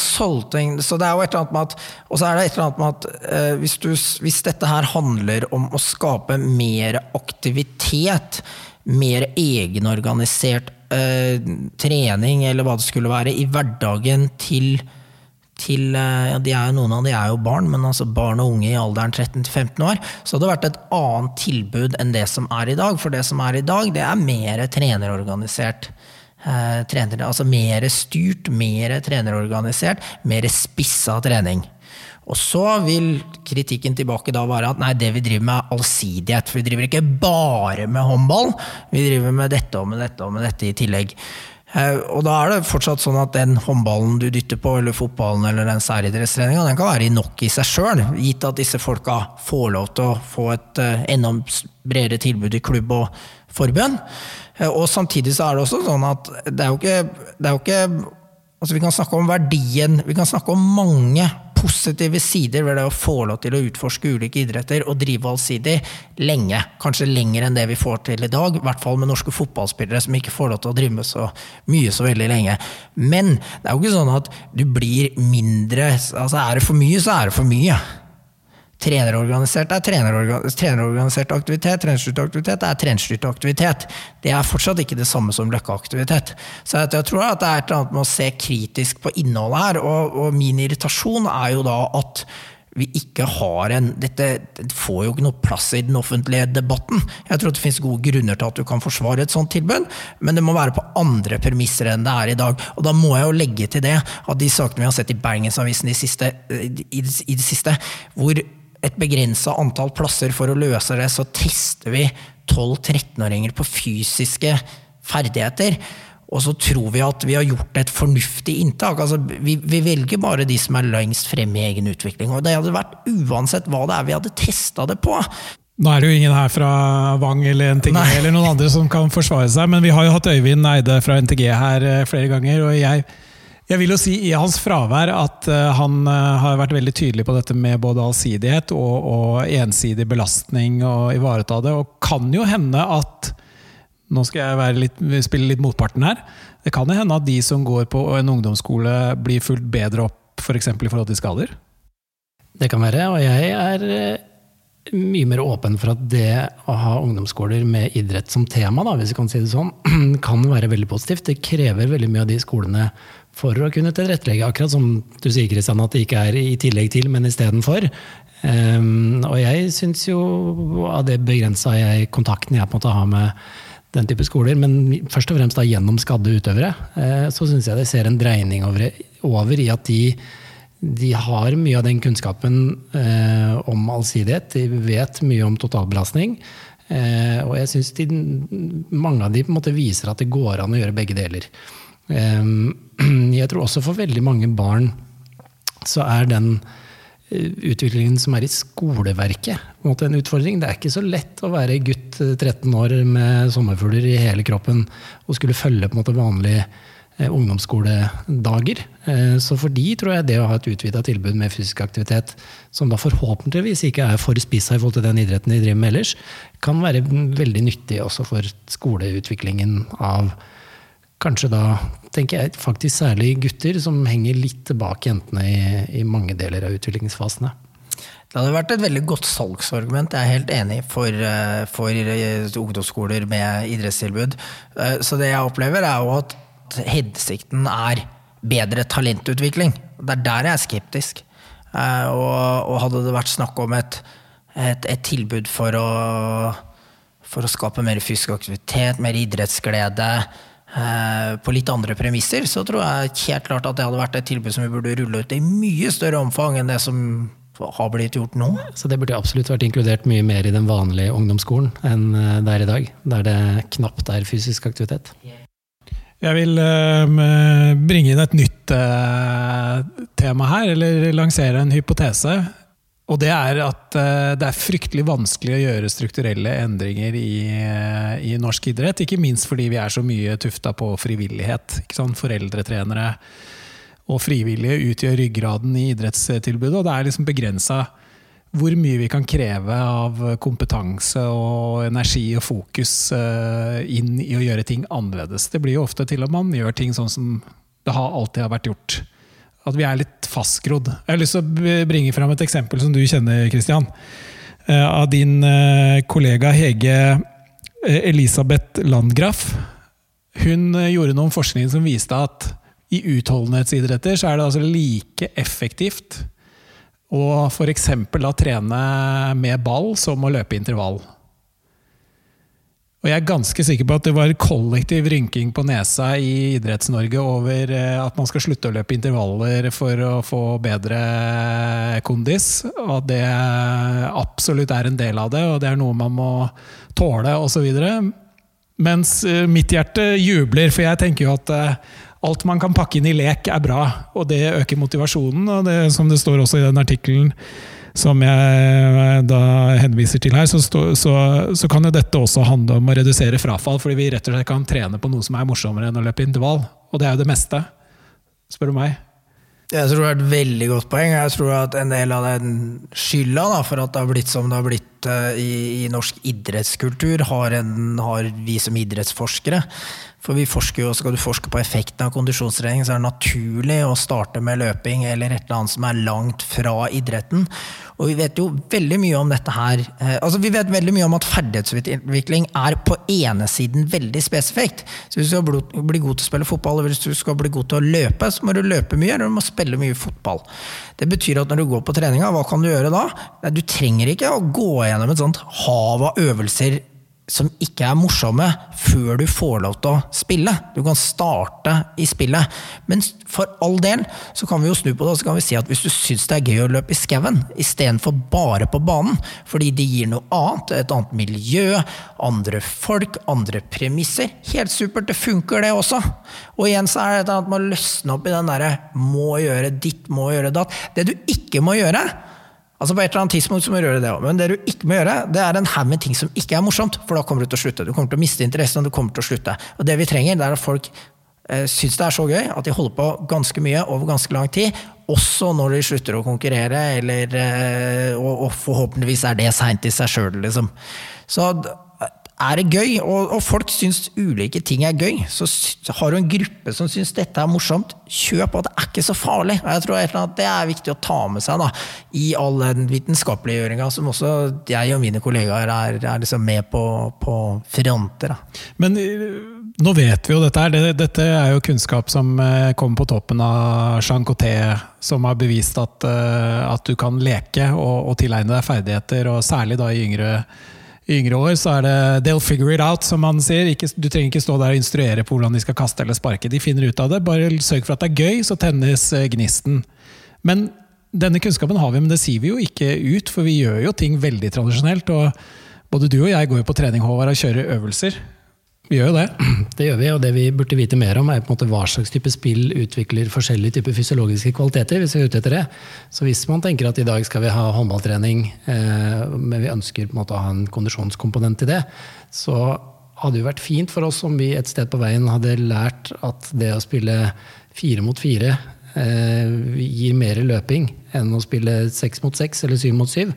ting Så det er jo et eller annet med at Og så er det et eller annet med at eh, hvis, du, hvis, dette her handler om å skape mer aktivitet, mer egenorganisert eh, trening, eller hva det skulle være, i hverdagen til til eh, ja, de er Noen av de er jo barn, men altså barn og unge i alderen 13-15 år. Så det hadde vært et annet tilbud enn det som er i dag. For det som er i dag, det er mer trenerorganisert. Eh, trener, altså mer styrt, mer trenerorganisert, mer spissa trening. Og så vil kritikken tilbake da være at nei, det vi driver med er allsidighet. For vi driver ikke bare med håndball, vi driver med dette og med dette og med dette i tillegg. Eh, og da er det fortsatt sånn at den håndballen du dytter på, eller fotballen eller den særidrettstreninga, den kan være nok i seg sjøl, gitt at disse folka får lov til å få et eh, enda bredere tilbud i klubb og forbund. Eh, og samtidig så er det også sånn at det er jo ikke, det er jo ikke Altså Vi kan snakke om verdien, vi kan snakke om mange positive sider ved det å få lov til å utforske ulike idretter og drive allsidig lenge. Kanskje lenger enn det vi får til i dag, i hvert fall med norske fotballspillere som ikke får lov til å drive med så mye så veldig lenge. Men det er jo ikke sånn at du blir mindre altså Er det for mye, så er det for mye. Trenerorganisert er trenerorganisert aktivitet, trenerstyrt aktivitet er trenerstyrt aktivitet. Det er fortsatt ikke det samme som løkkeaktivitet. Så jeg tror at det er et eller annet med å se kritisk på innholdet her, og, og min irritasjon er jo da at vi ikke har en Dette får jo ikke noe plass i den offentlige debatten. Jeg tror det finnes gode grunner til at du kan forsvare et sånt tilbud, men det må være på andre premisser enn det er i dag. Og da må jeg jo legge til det at de sakene vi har sett i Bergensavisen i, siste, i, i det siste, hvor et begrensa antall plasser for å løse det, så tester vi 12-13-åringer på fysiske ferdigheter. Og så tror vi at vi har gjort et fornuftig inntak. Altså, vi, vi, velger bare de som er lengst fremme i egen utvikling. Og det hadde vært uansett hva det er vi hadde testa det på. Nå er det jo ingen her fra Vang eller NTG Nei. eller noen andre som kan forsvare seg, men vi har jo hatt Øyvind Eide fra NTG her eh, flere ganger. og jeg Jeg vil jo si i hans fravær at eh, han eh, har vært veldig tydelig på dette med både allsidighet og, og ensidig belastning og ivareta det. Og kan jo hende at Nå skal jeg litt, spille litt motparten her. Det kan jo hende at de som går på en ungdomsskole, blir fulgt bedre opp f.eks. For i forhold til skader? Det kan være, og jeg er eh, mye mer åpen for at det å ha ungdomsskoler med idrett som tema, da, hvis vi kan si det sånn, [CLEARS THROAT] kan være veldig positivt. Det krever veldig mye av de skolene for å kunne tilrettelegge, akkurat som du sier, Kristian, at det ikke er i tillegg til, men istedenfor. Um, og jeg syns jo av det begrensa jeg kontakten jeg på en måte har med den type skoler, men først og fremst da gjennom skadde utøvere, uh, så syns jeg det ser en dreining over, over i at de, de har mye av den kunnskapen uh, om allsidighet. De vet mye om totalbelastning. Uh, og jeg syns mange av de på en måte viser at det går an å gjøre begge deler. Ehm, [CLEARS THROAT] jeg tror også for veldig mange barn så er den eh, utviklingen som er i skoleverket, en utfordring. Det er ikke så lett å være gutt 13 eh, år med sommerfugler i hele kroppen og skulle følge på en måte vanlige eh, ungdomsskoledager. Så for de tror jeg det å ha et utvida tilbud med fysisk aktivitet, som da forhåpentligvis ikke er for spissa i forhold til den idretten de driver med ellers, kan være veldig nyttig også for skoleutviklingen av kanskje da, tenker jeg, faktisk særlig gutter, som henger litt tilbake jentene i, i mange deler av utviklingsfasene. Det hadde vært et veldig godt salgsargument, jeg er helt enig, for, eh, for eh, ungdomsskoler med idrettstilbud. Eh, så det jeg opplever, er jo at hensikten er bedre talentutvikling. Det er der jeg er skeptisk. Og, og hadde det vært snakk om et, et, et tilbud for å, for å skape mer fysisk aktivitet, mer idrettsglede, på litt andre premisser, så tror jeg helt klart at det hadde vært et tilbud som vi burde rulle ut i mye større omfang enn det som har blitt gjort nå. Så det burde absolutt vært inkludert mye mer i den vanlige ungdomsskolen enn eh, det er i dag, der det knapt er fysisk aktivitet. Jeg vil uh, bringe inn et nytt tema her, eller lansere en hypotese. Og det er at eh, det er fryktelig vanskelig å gjøre strukturelle endringer i, eh, i norsk idrett. Ikke minst fordi vi er så mye tufta på frivillighet. Foreldretrenere og frivillige utgjør ryggraden i idrettstilbudet. Og det er liksom begrensa hvor mye vi kan kreve av kompetanse og energi og fokus eh, inn i å gjøre ting annerledes. Det blir jo ofte til at man gjør ting sånn som det alltid har vært gjort. At vi er litt fastgrodd. Jeg har lyst til å bringe fram et eksempel som du kjenner, Christian. Eh, av din eh, kollega Hege eh, Elisabeth Landgraf. Hun gjorde noen forskning som viste at i utholdenhetsidretter så er det altså like effektivt å f.eks. trene med ball som å løpe intervall. Og jeg er ganske sikker på at det var kollektiv rynking på nesa i Idretts-Norge over eh, at man skal slutte å løpe intervaller for å få bedre kondis. Og at det absolutt er en del av det, og det er noe man må tåle osv. Mens eh, mitt hjerte jubler, for jeg tenker jo at eh, alt man kan pakke inn i lek, er bra. Og det øker motivasjonen, og det, som det står også i den artikkelen som jeg eh, da henviser til her, så, så, så, kan jo dette også handle om å redusere frafall. Fordi vi rett og slett kan trene på noe som er morsommere enn å løpe intervall. Og det er jo det meste, spør du meg. Jeg tror det er et veldig godt poeng. Jeg tror at en del av den skylda da, for at det har blitt som det har blitt uh, i, i, norsk idrettskultur, har, en, har vi som idrettsforskere. For vi forsker jo, Skal du forske på effekten av kondisjonstrening, så er det naturlig å starte med løping eller et eller annet som er langt fra idretten. Og vi vet jo veldig mye om dette her. Eh, altså Vi vet veldig mye om at ferdighetsutvikling er på ene siden veldig spesifikt. Så Hvis du skal bli god til å spille fotball, eller hvis du skal bli god til å løpe, så må du løpe mye, eller du må spille mye fotball. Det betyr at når du går på treninga, hva kan du gjøre da? Du trenger ikke å gå gjennom et sånt hav av øvelser som ikke er morsomme før du får lov til å spille. Du kan starte i spillet. Men for all del så kan vi jo snu på det og så kan vi si at hvis du syns det er gøy å løpe i skauen istedenfor bare på banen, fordi det gir noe annet, et annet miljø, andre folk, andre premisser Helt supert, det funker det også. Og igjen så er det at man løsner opp i den derre må gjøre ditt, må gjøre datt. Det du ikke må gjøre, Altså På et eller annet tidspunkt så må du gjøre det òg. Men det du ikke må gjøre, det er en haug med ting som ikke er morsomt. For da kommer du til å slutte. Du kommer til å miste interessen, og du kommer til å slutte. Og det vi trenger, det er at folk eh, syns det er så gøy at de holder på ganske mye over ganske lang tid. Også når de slutter å konkurrere, eller, eh, og, og forhåpentligvis er det seint i seg sjøl, liksom. Så er det gøy, og, og, folk syns ulike ting er gøy, så har du en gruppe som syns dette er morsomt, kjøp, og det er ikke så farlig. Jeg tror Det er viktig å ta med seg da, i all den vitenskapeliggjøringa som også jeg og mine kollegaer er, er liksom med på, på fronter. Da. Men eh, nå vet vi jo dette her. Dette er jo kunnskap som eh, kommer på toppen av Jean Coté, som har bevist at, eh, at du kan leke og, og tilegne deg ferdigheter, og særlig da i yngre i yngre år så er det 'they'll figure it out', som man sier. Ikke, du trenger ikke stå der og instruere på hvordan de skal kaste eller sparke. De finner ut av det. Bare sørg for at det er gøy, så tennes eh, gnisten. Men denne kunnskapen har vi, men det sier vi jo ikke ut, for vi gjør jo ting veldig tradisjonelt. og Både du og jeg går jo på trening Håvard, og kjører øvelser. Vi gjør jo det. Det gjør vi, og det vi burde vite mer om, er på en måte hva slags type spill utvikler forskjellige typer fysiologiske kvaliteter. hvis vi er ute etter det. Så hvis man tenker at i dag skal vi ha håndballtrening, eh, men vi ønsker på en måte å ha en kondisjonskomponent i det, så hadde jo vært fint for oss om vi et sted på veien hadde lært at det å spille fire mot fire eh, gir mer løping enn å spille seks mot seks eller syv mot syv.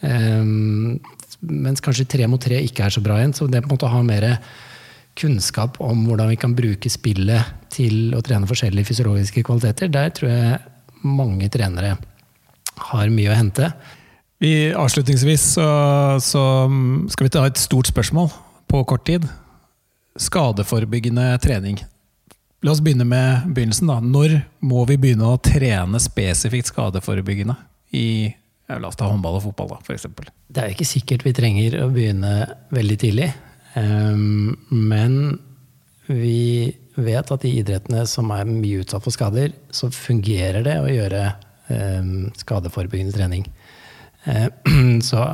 Eh, mens kanskje tre mot tre ikke er så bra igjen. Så det på en måte å ha mer kunnskap om hvordan vi kan bruke spillet til å trene forskjellige fysiologiske kvaliteter, der tror jeg mange trenere har mye å hente. Vi, avslutningsvis så, så skal vi ta et stort spørsmål på kort tid. Skadeforebyggende trening. La oss begynne med begynnelsen. da. Når må vi begynne å trene spesifikt skadeforebyggende i la oss ta håndball og fotball, da, f.eks.? Det er ikke sikkert vi trenger å begynne veldig tidlig. Ehm, men vi vet at i idrettene som er mye utsatt for skader, så fungerer det å gjøre ehm, skadeforebyggende trening. Ehm, [CLEARS THROAT] så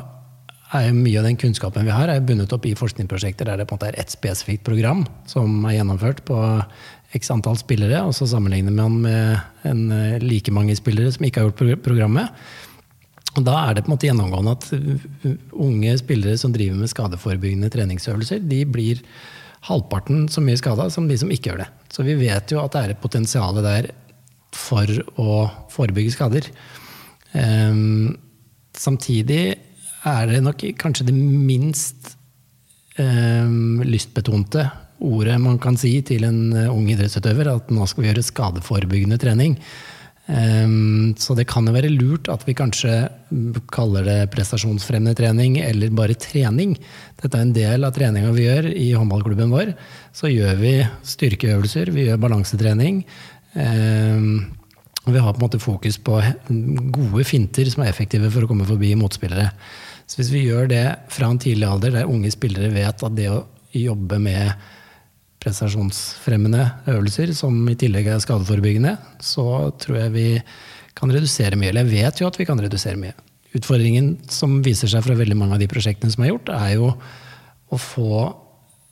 er mye av den kunnskapen vi har, er bundet opp i forskningsprosjekter der det på en måte er ett spesifikt program som er gjennomført på x antall spillere, og så sammenligner man med eh, like mange spillere som ikke har gjort programmet. Og da er det på en måte gjennomgående at uh, unge spillere som driver med skadeforebyggende treningsøvelser, de blir halvparten så mye skada som de som ikke gjør det. Så vi vet jo at det er et potensial der for å forebygge skader. Um, samtidig er det nok kanskje det minst um, lystbetonte ordet man kan si til en uh, ung idrettsutøver, at nå skal vi gjøre skadeforebyggende trening. Ehm, så det kan jo være lurt at vi kanskje kaller det prestasjonsfremmende trening eller bare trening. Dette er en del av treninga vi gjør i håndballklubben vår. Så gjør vi styrkeøvelser, vi gjør balansetrening. Ehm, og vi har på en måte fokus på gode finter som er effektive for å komme forbi motspillere. Så hvis vi gjør det fra en tidlig alder, der unge spillere vet at det å jobbe med prestasjonsfremmende øvelser, som i tillegg er skadeforebyggende, så tror jeg vi kan redusere mye. Eller jeg vet jo at vi kan redusere mye. Utfordringen som viser seg fra veldig mange av de prosjektene som er gjort, er jo å få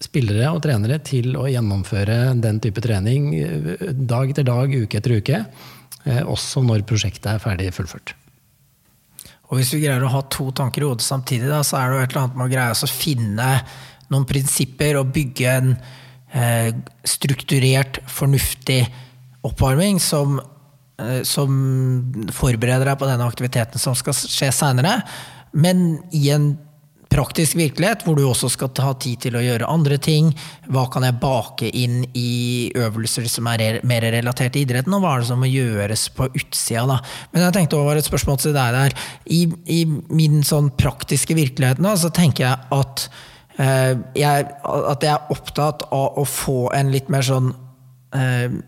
spillere og trenere til å gjennomføre den type trening eh, dag etter dag, uke etter uke. Eh, også når prosjektet er ferdig fullført. Og Hvis vi greier å ha to tanker i hodet samtidig, da, så er det jo et eller annet med å greie å finne noen prinsipper og bygge en strukturert, fornuftig oppvarming som, eh, som forbereder deg på denne aktiviteten som skal skje seinere, men i en praktisk virkelighet, hvor du også skal ta tid til å gjøre andre ting. Hva kan jeg bake inn i øvelser som er mer relatert til idretten, og hva er det som må gjøres på utsida? Da? Men jeg tenkte over et spørsmål til deg der. I, i min sånn praktiske virkelighet nå, så tenker jeg at Eh, jeg, at jeg er opptatt av å få en litt mer sånn eh,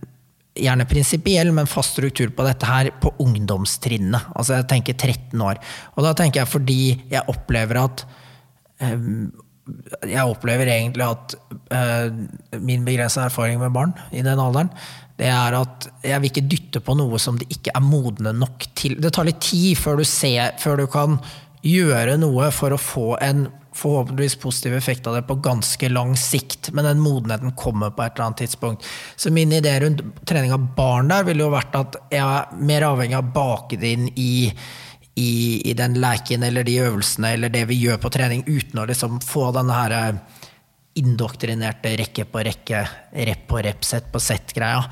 Gjerne prinsipiell, men fast struktur på dette her på ungdomstrinnet. Altså jeg tenker 13 år. Og da tenker jeg fordi jeg opplever at eh, jeg opplever egentlig at min begrensa erfaring med barn i den alderen, det er at jeg vil ikke dytte på noe som de ikke er modne nok til. Det tar litt tid før du, ser, før du kan gjøre noe for å få en forhåpentligvis positiv effekt av det på ganske lang sikt, men den modenheten kommer på et eller annet tidspunkt. Så min idé rundt trening av barn der ville jo vært at jeg er mer avhengig av å bake det inn i, i, i, den leken eller de øvelsene eller det vi gjør på trening, uten å liksom få denne her indoktrinerte rekke på rekke, rep på rep, sett på sett-greia.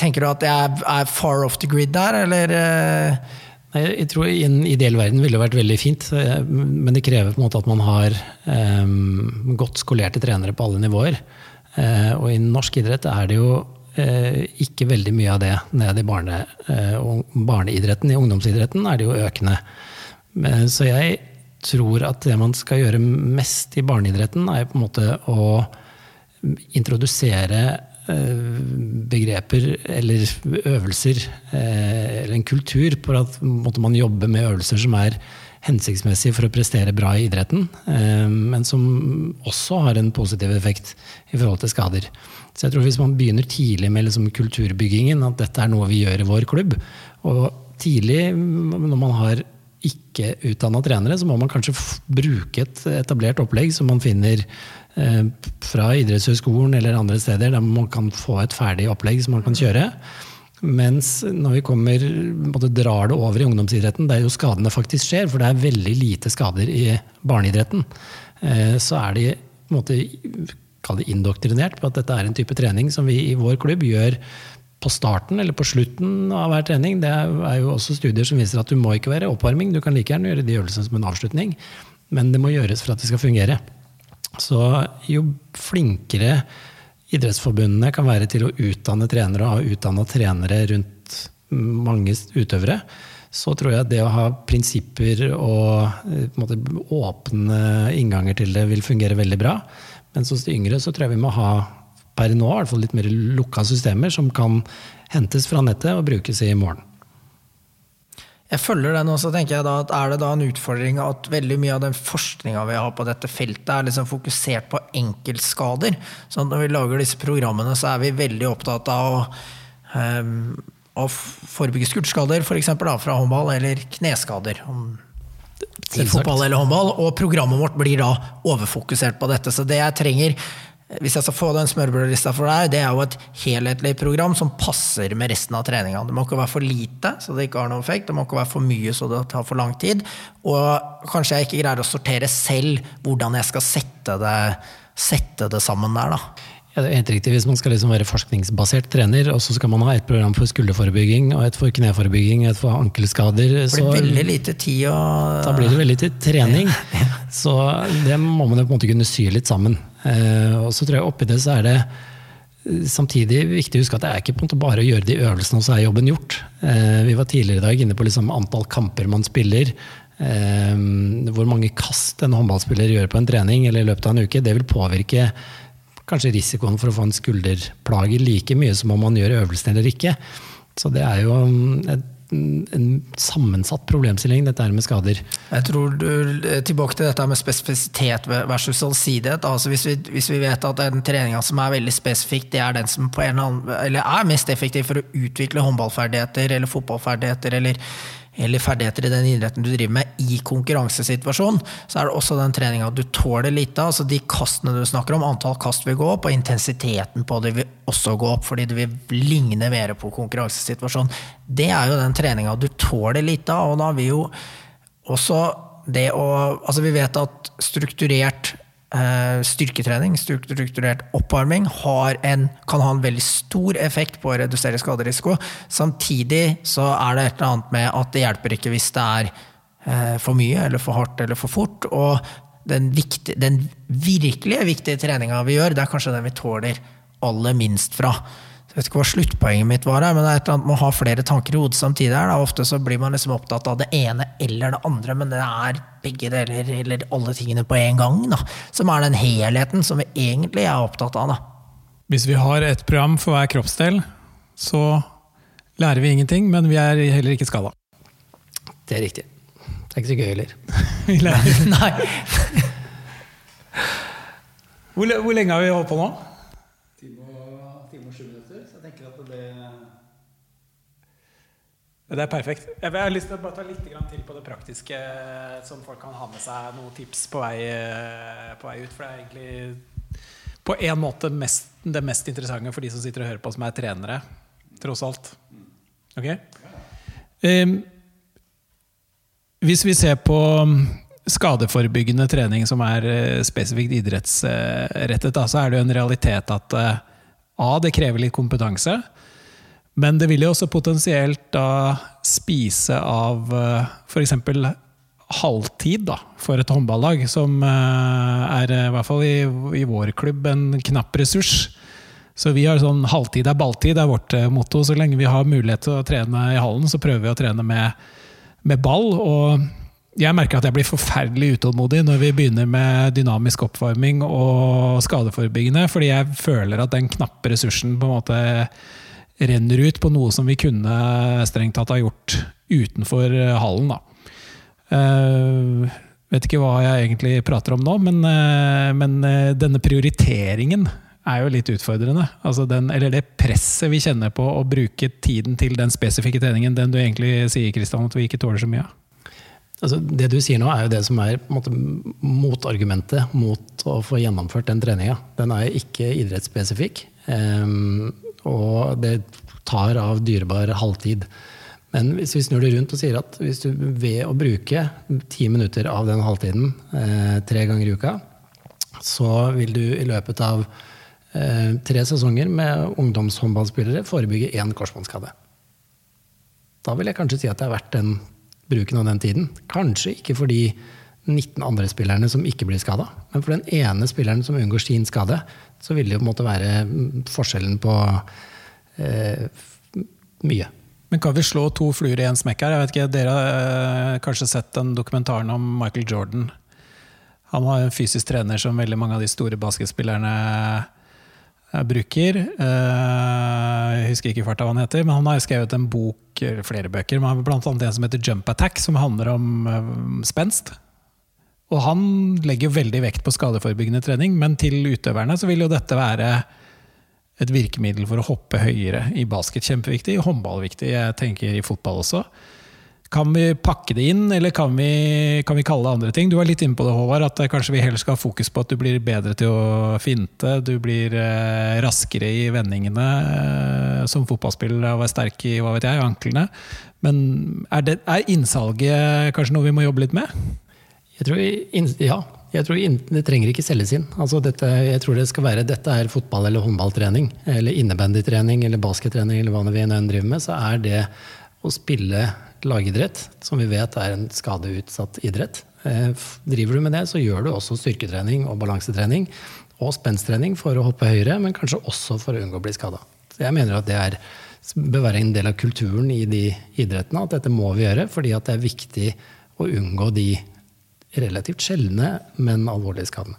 Tenker du at jeg er far off the grid der, eller? Nei, Jeg tror I en ideell verden ville det vært veldig fint, eh, men det krever på en måte at man har um, godt skolerte trenere på alle nivåer. Uh, og i norsk idrett er det jo uh, ikke veldig mye av det ned i barne, uh, barneidretten. I ungdomsidretten er det jo økende. Så jeg tror at det man skal gjøre mest i barneidretten, er på en måte å introdusere eh, begreper eller øvelser, eh, eller en kultur, på at måtte man jobbe med øvelser som er hensiktsmessige for å prestere bra i idretten, eh, men som også har en positiv effekt i forhold til skader. Så jeg tror Hvis man begynner tidlig med liksom kulturbyggingen, at dette er noe vi gjør i vår klubb, og tidlig når man har ikke utdanna trenere, så må man kanskje bruke et etablert opplegg som man finner eh, fra idrettshøyskolen eller andre steder, der man kan få et ferdig opplegg som man kan kjøre. Mens når vi kommer, drar det over i ungdomsidretten, der jo skadene faktisk skjer, for det er veldig lite skader i barneidretten, eh, så er de på en måte, indoktrinert på at dette er en type trening som vi i vår klubb gjør på starten eller på slutten av hver trening. Det er jo også studier som viser at du må ikke være oppvarming. Du kan like gjerne gjøre de øvelsene som en avslutning, men det må gjøres for at det skal fungere. Så jo flinkere idrettsforbundene kan være til å utdanne trenere og ha utdanna trenere rundt mange utøvere, så tror jeg det å ha prinsipper og måte, åpne innganger til det vil fungere veldig bra. Mens hos de yngre så tror jeg vi må ha per nå i hvert fall litt mer lukka systemer som kan hentes fra nettet og brukes i morgen. Jeg følger den også, tenker jeg da, at Er det da en utfordring at veldig mye av den forskninga vi har på dette feltet, er liksom fokusert på enkeltskader? Så når vi lager disse programmene, så er vi veldig opptatt av å, um, å forebygge skuddskader, f.eks. fra håndball, eller kneskader. I fotball eller håndball, og programmet vårt blir da overfokusert på dette. Så det jeg trenger hvis jeg skal få den smørbrødlista for deg, det er jo et helhetlig program som passer med resten av treninga. Det må ikke være for lite, så det ikke har noen effekt. Det må ikke være for mye, så det tar for lang tid. Og kanskje jeg ikke greier å sortere selv hvordan jeg skal sette det, sette det sammen der, da. Ja, det er helt riktig. Hvis man skal liksom være forskningsbasert trener, og så skal man ha et program for skulderforebygging, og et for kneforebygging, et for ankelskader Det blir veldig lite tid å Da blir det veldig lite trening. Så det må man på en måte kunne sy litt sammen. Eh, og så tror jeg oppi det så er det samtidig viktig å huske at det er ikke bare å gjøre de øvelsene, og så er jobben gjort. Eh, vi var tidligere i dag inne på liksom antall kamper man spiller. Eh, hvor mange kast en håndballspiller gjør på en trening eller i løpet av en uke. Det vil påvirke kanskje risikoen for å få en skulderplage like mye som om man gjør øvelsen eller ikke. Så det er jo et, en sammensatt problemstilling, dette her med skader. Jeg tror du, Tilbake til dette med spesifisitet versus allsidighet. Altså hvis, vi, hvis vi vet at den treninga som er veldig spesifikk, det er den som på en eller annen, eller er mest effektiv for å utvikle håndballferdigheter eller fotballferdigheter eller eller ferdigheter i den idretten du driver med, i konkurransesituasjon, så er det også den treninga du tåler litt av. altså De kastene du snakker om, antall kast vil gå opp, og intensiteten på det vil også gå opp, fordi det vil ligne mer på konkurransesituasjon. Det er jo den treninga du tåler litt av, og da vil jo også det å Altså, vi vet at strukturert styrketrening, strukturert oppvarming, en, kan ha en veldig stor effekt på å redusere skaderisiko. Samtidig så er det et eller annet med at det hjelper ikke hvis det er eh, for mye eller for hardt eller for fort. Og den, viktige, den virkelige viktige treninga vi gjør, det er kanskje den vi tåler aller minst fra. Jeg vet ikke hva sluttpoenget mitt var, her, men det er et eller annet med å ha flere tanker i hodet samtidig. her. Da. Ofte så blir man liksom opptatt av det ene eller det andre, men det er begge deler eller alle tingene på en gang. Da. Som er den helheten som vi egentlig er opptatt av. Da. Hvis vi har et program for hver kroppsdel, så lærer vi ingenting, men vi er heller ikke skada. Det er riktig. Det er ikke så gøy heller. [LAUGHS] vi lærer. [LAUGHS] Nei. hvor, hvor lenge har vi holdt på nå? Det er perfekt. Jeg har lyst til å bare ta litt til på det praktiske, som folk kan ha med seg noen tips på vei, eh, på vei ut. For det er egentlig på en måte mest, det mest interessante for de som sitter og hører på, som er trenere. Tross alt. Ok? Um, hvis vi ser på skadeforebyggende trening som er eh, spesifikt idrettsrettet, da, så er det jo en realitet at eh, A, det krever litt kompetanse. Men det vil jo også potensielt da spise av f.eks. halvtid da, for et håndballag, som er i hvert fall i, i vår klubb en knapp ressurs. Så vi har sånn halvtid er balltid, er vårt motto. Så lenge vi har mulighet til å trene i hallen, så prøver vi å trene med, med ball. og jeg merker at jeg blir forferdelig utålmodig når vi begynner med dynamisk oppvarming og skadeforebyggende, fordi jeg føler at den knappe ressursen på en måte renner ut på noe som vi kunne strengt tatt ha gjort utenfor hallen. Da. Uh, vet ikke hva jeg egentlig prater om nå, men, uh, men uh, denne prioriteringen er jo litt utfordrende. Altså den, eller det presset vi kjenner på å bruke tiden til den spesifikke treningen, den du egentlig sier Kristian, at vi ikke tåler så mye av. Altså, det du sier nå, er jo det som er motargumentet mot å få gjennomført den treninga. Den er jo ikke idrettsspesifikk, um, og det tar av dyrebar halvtid. Men hvis vi snur det rundt og sier at hvis du ved å bruke ti minutter av den halvtiden eh, tre ganger i uka, så vil du i løpet av eh, tre sesonger med ungdomshåndballspillere forebygge én korsbåndskade. Da vil jeg kanskje si at det er verdt den bruken av den tiden. Kanskje ikke for de 19 andre spillerne som ikke blir skada, men for den ene spilleren som unngår sin skade, så vil det jo på være forskjellen på eh, mye. Men kan vi slå to fluer i en smekk her? Jeg vet ikke, Dere har eh, kanskje sett den dokumentaren om Michael Jordan. Han var en fysisk trener som veldig mange av de store basketspillerne bruker. Eh, jeg husker ikke farta hva han heter, men han har skrevet en bok, flere bøker, men annet en som heter Jump Attack, som handler om eh, spenst. Og han legger veldig vekt på skadeforebyggende trening, men til utøverne så vil jo dette være et virkemiddel for å hoppe høyere i basket. Kjempeviktig. I håndball viktig. Jeg tenker i fotball også. Kan vi pakke det inn, eller kan vi, kan vi, kalle det andre ting? Du var litt inne på det, Håvard, at kanskje vi heller skal ha fokus på at du blir bedre til å finte. Du blir eh, raskere i vendingene eh, som fotballspiller og er sterk i hva vet jeg, anklene. Men er, det, er innsalget kanskje noe vi må jobbe litt med? Jeg tror, ja. Jeg tror Det trenger ikke selges inn. Altså dette, jeg tror det skal være dette er fotball- eller håndballtrening. Eller innebandytrening eller baskettrening eller hva vi enn driver med. Så er det å spille lagidrett, som vi vet er en skadeutsatt idrett. Eh, driver du med det, så gjør du også styrketrening og balansetrening og spensttrening for å hoppe høyere, men kanskje også for å unngå å bli skada. Jeg mener at det er, bør være en del av kulturen i de idrettene, at dette må vi gjøre, fordi det er viktig å unngå de relativt sjeldne, men alvorlige skadene.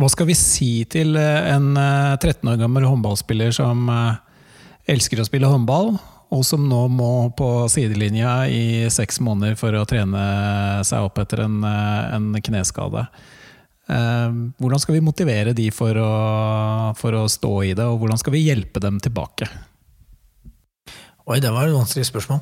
Hva skal vi si til en 13 eh, år gammel håndballspiller som eh, elsker å spille håndball, og som nå må på sidelinja i seks måneder for å trene seg opp etter en, eh, en kneskade. Eh, hvordan skal vi motivere de for å, for å stå i det, og hvordan skal vi hjelpe dem tilbake? Oi, det var et vanskelig spørsmål.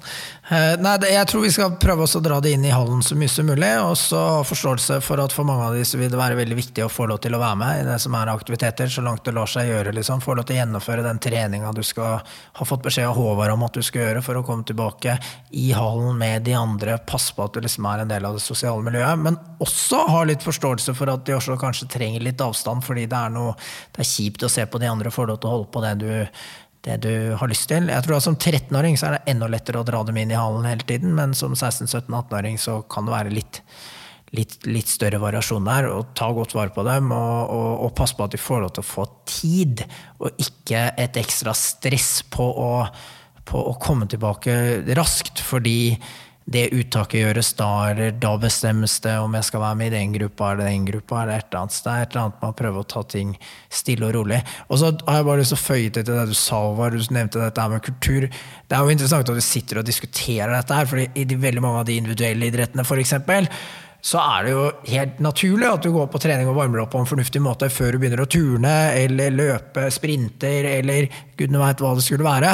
Uh, nei, det, jeg tror vi skal prøve å dra det inn i hallen så mye som mulig. Og så ha forståelse for at for mange av så vil det være veldig viktig å få lov til å være med i det som er aktiviteter, så langt det lar seg gjøre. liksom. Få lov til å gjennomføre den treninga du skal ha fått beskjed av Håvard om at du skal gjøre for å komme tilbake i hallen med de andre. Passe på at du liksom er en del av det sosiale miljøet. Men også ha litt forståelse for at de også kanskje trenger litt avstand, fordi det er, noe, det er kjipt å se på de andre få lov til å holde på det du det du har lyst til. Jeg tror at Som 13-åring så er det enda lettere å dra dem inn i hallen hele tiden, men som 16-17-18-åring så kan det være litt, litt, litt, større variasjon der. og Ta godt vare på dem, og, og, og pass på at de får lov til å få tid, og ikke et ekstra stress på å, på å komme tilbake raskt. fordi det uttaket gjøres da, eller da bestemmes det om jeg skal være med i den gruppa eller den gruppa. eller et eller annet. Det er et eller annet med å prøve å ta ting stille og rolig. Og så har jeg bare lyst til å føye til det du sa, Håvard. Du nevnte dette med kultur. Det er jo interessant at du sitter og diskuterer dette her, for i veldig mange av de individuelle idrettene, f.eks så er det jo helt naturlig at du går på trening og varmer opp på en fornuftig måte før du begynner å turne eller løpe sprinter eller gudene veit hva det skulle være.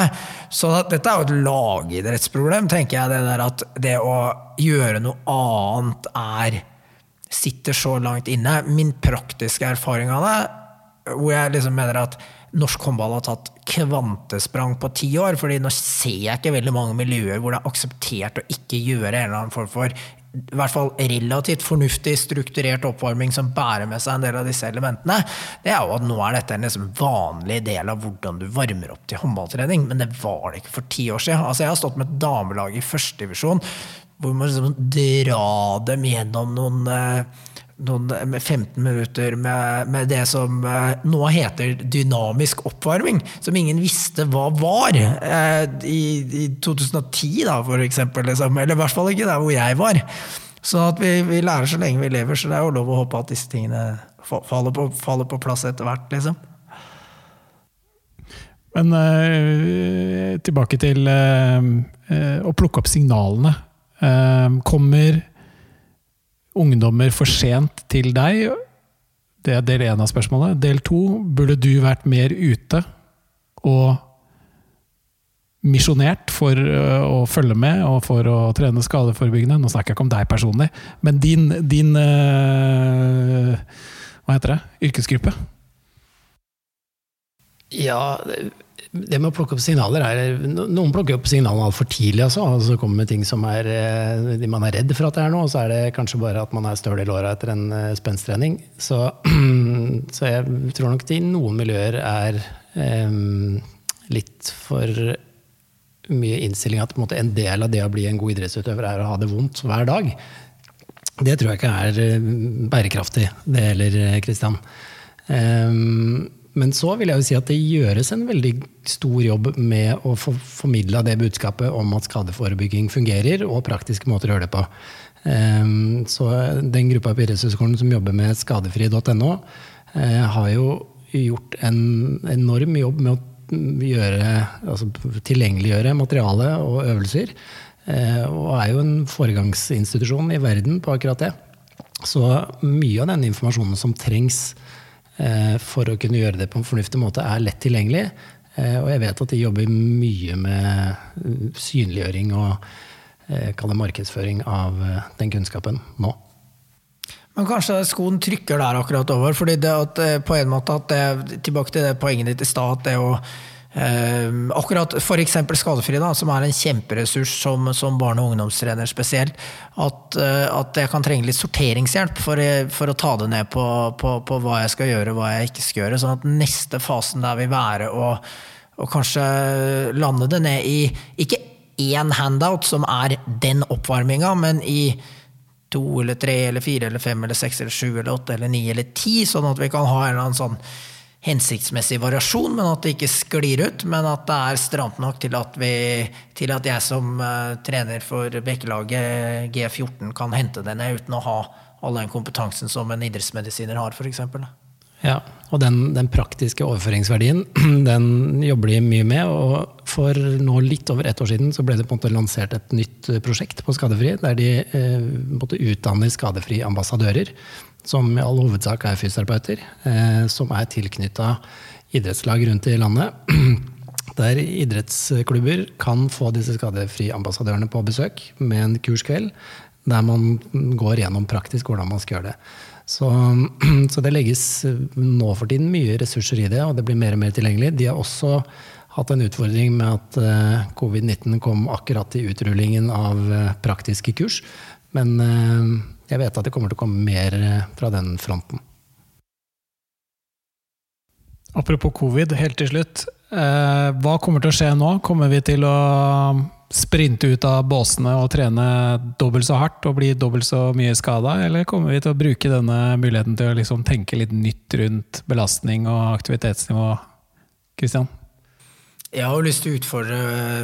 Så dette er jo et lagidrettsproblem, tenker jeg. Det der at det å gjøre noe annet er sitter så langt inne. Min praktiske erfaring av det, hvor jeg liksom mener at norsk håndball har tatt kvantesprang på ti år. fordi nå ser jeg ikke veldig mange miljøer hvor det er akseptert å ikke gjøre en eller annen form for i hvert fall relativt fornuftig strukturert oppvarming som bærer med seg en del av disse elementene, det er jo at nå er dette en liksom vanlig del av hvordan du varmer opp til håndballtrening. Men det var det ikke for ti år siden. Altså, jeg har stått med et damelag i førstedivisjon hvor man liksom dra dem gjennom noen eh, noen, 15 minutter med, med, det som eh, nå heter dynamisk oppvarming, som ingen visste hva var eh, i, i, 2010, da, for eksempel. Liksom. Eller i hvert fall ikke der hvor jeg var. Så at vi, vi, lærer så lenge vi lever, så det er jo lov å håpe at disse tingene faller på, faller på plass etter hvert. liksom. Men eh, tilbake til eh, å plukke opp signalene. Uh, kommer ungdommer for sent til deg? Det er del én av spørsmålet. Del to, burde du vært mer ute og misjonert for øh, å følge med og for å trene skadeforebyggende? Nå snakker jeg ikke om deg personlig, men din, din øh, Hva heter det? Yrkesgruppe? Ja, det med å plukke opp signaler er Noen plukker opp signalene altfor tidlig. Altså, og så kommer med ting som er, eh, man er redd for at det er noe, og så er det kanskje bare at man er støl i låra etter en eh, spensttrening. Så, [CLEARS THROAT] så, jeg tror nok det i noen miljøer er um, litt for mye innstilling at en, en del av det å bli en god idrettsutøver er å ha det vondt hver dag. Det tror jeg ikke er bærekraftig, det heller, Kristian. Um, men så vil jeg jo si at det gjøres en veldig stor jobb med å få formidla det budskapet om at skadeforebygging fungerer, og praktiske måter å gjøre det på. Ehm, så den gruppa på Idrettshøgskolen som jobber med skadefri.no, eh, har jo gjort en enorm jobb med å gjøre, altså tilgjengeliggjøre materiale og øvelser. Eh, og er jo en foregangsinstitusjon i verden på akkurat det. Så mye av den informasjonen som trengs for å kunne gjøre det på en fornuftig måte, er lett tilgjengelig. Eh, og jeg vet at de jobber mye med eh, synliggjøring og markedsføring av den kunnskapen nå. Men kanskje skoen trykker der akkurat over. fordi det at, på en måte at det, Tilbake til det poenget ditt i stad. at det å Uh, akkurat f.eks. Skadefri, da, som er en kjemperessurs som, som barne- og ungdomstrener spesielt. At, uh, at, jeg kan trenge litt sorteringshjelp for, for å ta det ned på, på, på, hva jeg skal gjøre og hva jeg ikke skal gjøre. Sånn at neste fasen der vil være å, å kanskje lande det ned i ikke én handout som er den oppvarminga, men i to eller tre eller fire eller fem eller seks eller sju eller åtte eller ni eller ti, sånn at vi kan ha en eller annen sånn hensiktsmessig variasjon, men at det ikke sklir ut. Men at det er stramt nok til at, vi, til at jeg som uh, trener for Bekkelaget G14 kan hente denne uten å ha all den kompetansen som en idrettsmedisiner har, f.eks. Ja, og den, den, praktiske overføringsverdien [CLEARS THROAT] den jobber de mye med. og For nå litt over ett år siden så ble det på en måte lansert et nytt prosjekt på Skadefri, der de eh, måtte utdanne skadefri-ambassadører som i all hovedsak er fysioterapeuter, eh, som er tilknytta idrettslag rundt i landet. [CLEARS THROAT] Der idrettsklubber kan få disse skadefri-ambassadørene på besøk med en kurskveld der man går gjennom praktisk hvordan man skal gjøre det. Så, [CLEARS THROAT] så, det legges nå for tiden mye ressurser i det, og det blir mer og mer tilgjengelig. De har også hatt en utfordring med at eh, covid-19 kom akkurat i utrullingen av eh, praktiske kurs. Men jeg vet at det kommer til å komme mer eh, fra den fronten. Apropos covid, helt til slutt. Eh, hva kommer til å skje nå? Kommer vi til å sprinte ut av båsene og trene dobbelt så hardt og bli dobbelt så mye skada, eller kommer vi til å bruke denne muligheten til å liksom tenke litt nytt rundt belastning og aktivitetsnivå? Kristian? Jeg har jo lyst til å utfordre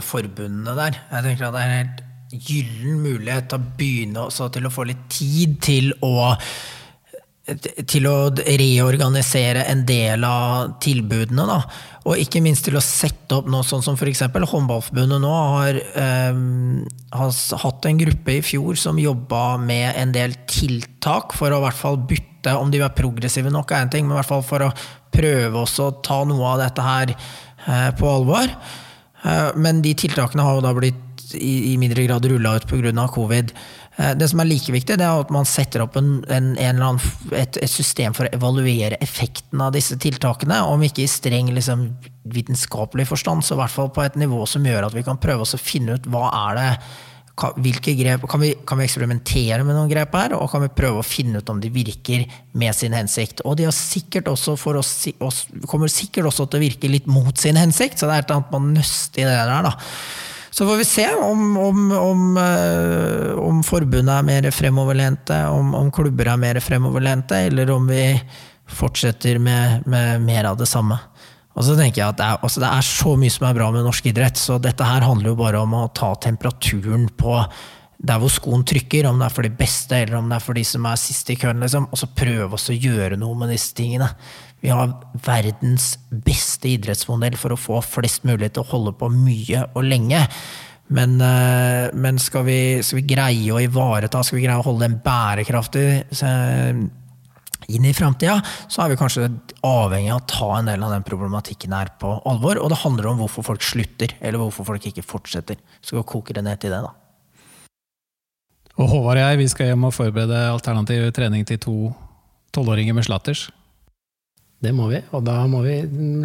forbundene der. Jeg tenker at det er helt gyllen mulighet til å begynne også til å få litt tid til å til å reorganisere en del av tilbudene. Da. Og ikke minst til å sette opp noe sånn som f.eks. Håndballforbundet nå har, eh, har, hatt en gruppe i fjor som jobba med en del tiltak for å i hvert fall bytte Om de var progressive nok, er en ting, men i hvert fall for å prøve også å ta noe av dette her eh, på alvor. Eh, men de tiltakene har jo da blitt i, i mindre grad rulla ut pga. covid. Eh, det som er like viktig, det er at man setter opp en, en, en et, et, system for å evaluere effekten av disse tiltakene. Om ikke i streng liksom, vitenskapelig forstand, så i hvert fall på et nivå som gjør at vi kan prøve oss å finne ut hva er det Hvilke grep, kan, vi, kan vi eksperimentere med noen grep her, og kan vi prøve å finne ut om de virker med sin hensikt? Og de har sikkert også for oss, oss, kommer sikkert også til å virke litt mot sin hensikt, så det er et eller annet man nøster i det der. da. Så får vi se om, om, om, eh, om forbundet er mer fremoverlente, om, klubber er mer fremoverlente, eller om vi fortsetter med, med mer av det samme. Og så tenker jeg at det er, altså det er så mye som er bra med norsk idrett, så dette her handler jo bare om å ta temperaturen på der hvor skoen trykker, om det er for de beste eller om det er for de som er sist i køen, liksom, og så prøve oss å gjøre noe med disse tingene. Vi har verdens beste idrettsmodell for å få flest mulig til å holde på mye og lenge. Men, eh, men skal, vi, skal vi greie å ivareta, skal vi greie å holde den bærekraftig eh, inn i framtida, så er vi kanskje avhengig av å ta en del av den problematikken her på alvor. Og det handler om hvorfor folk slutter, eller hvorfor folk ikke fortsetter. Så vi koker det ned til det, da. Og Håvard og jeg vi skal hjem og forberede alternativ trening til to tolvåringer med slatters. Det må vi, og da må vi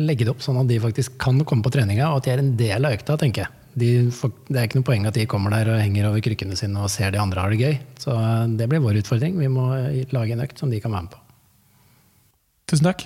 legge det opp sånn at de faktisk kan komme på treninga, og at de er en del av økta, tenker jeg. De, det er ikke noe poeng at de kommer der og henger over krykkene sine og ser de andre har det gøy. Så det blir vår utfordring. Vi må lage en økt som de kan være med på. Tusen takk.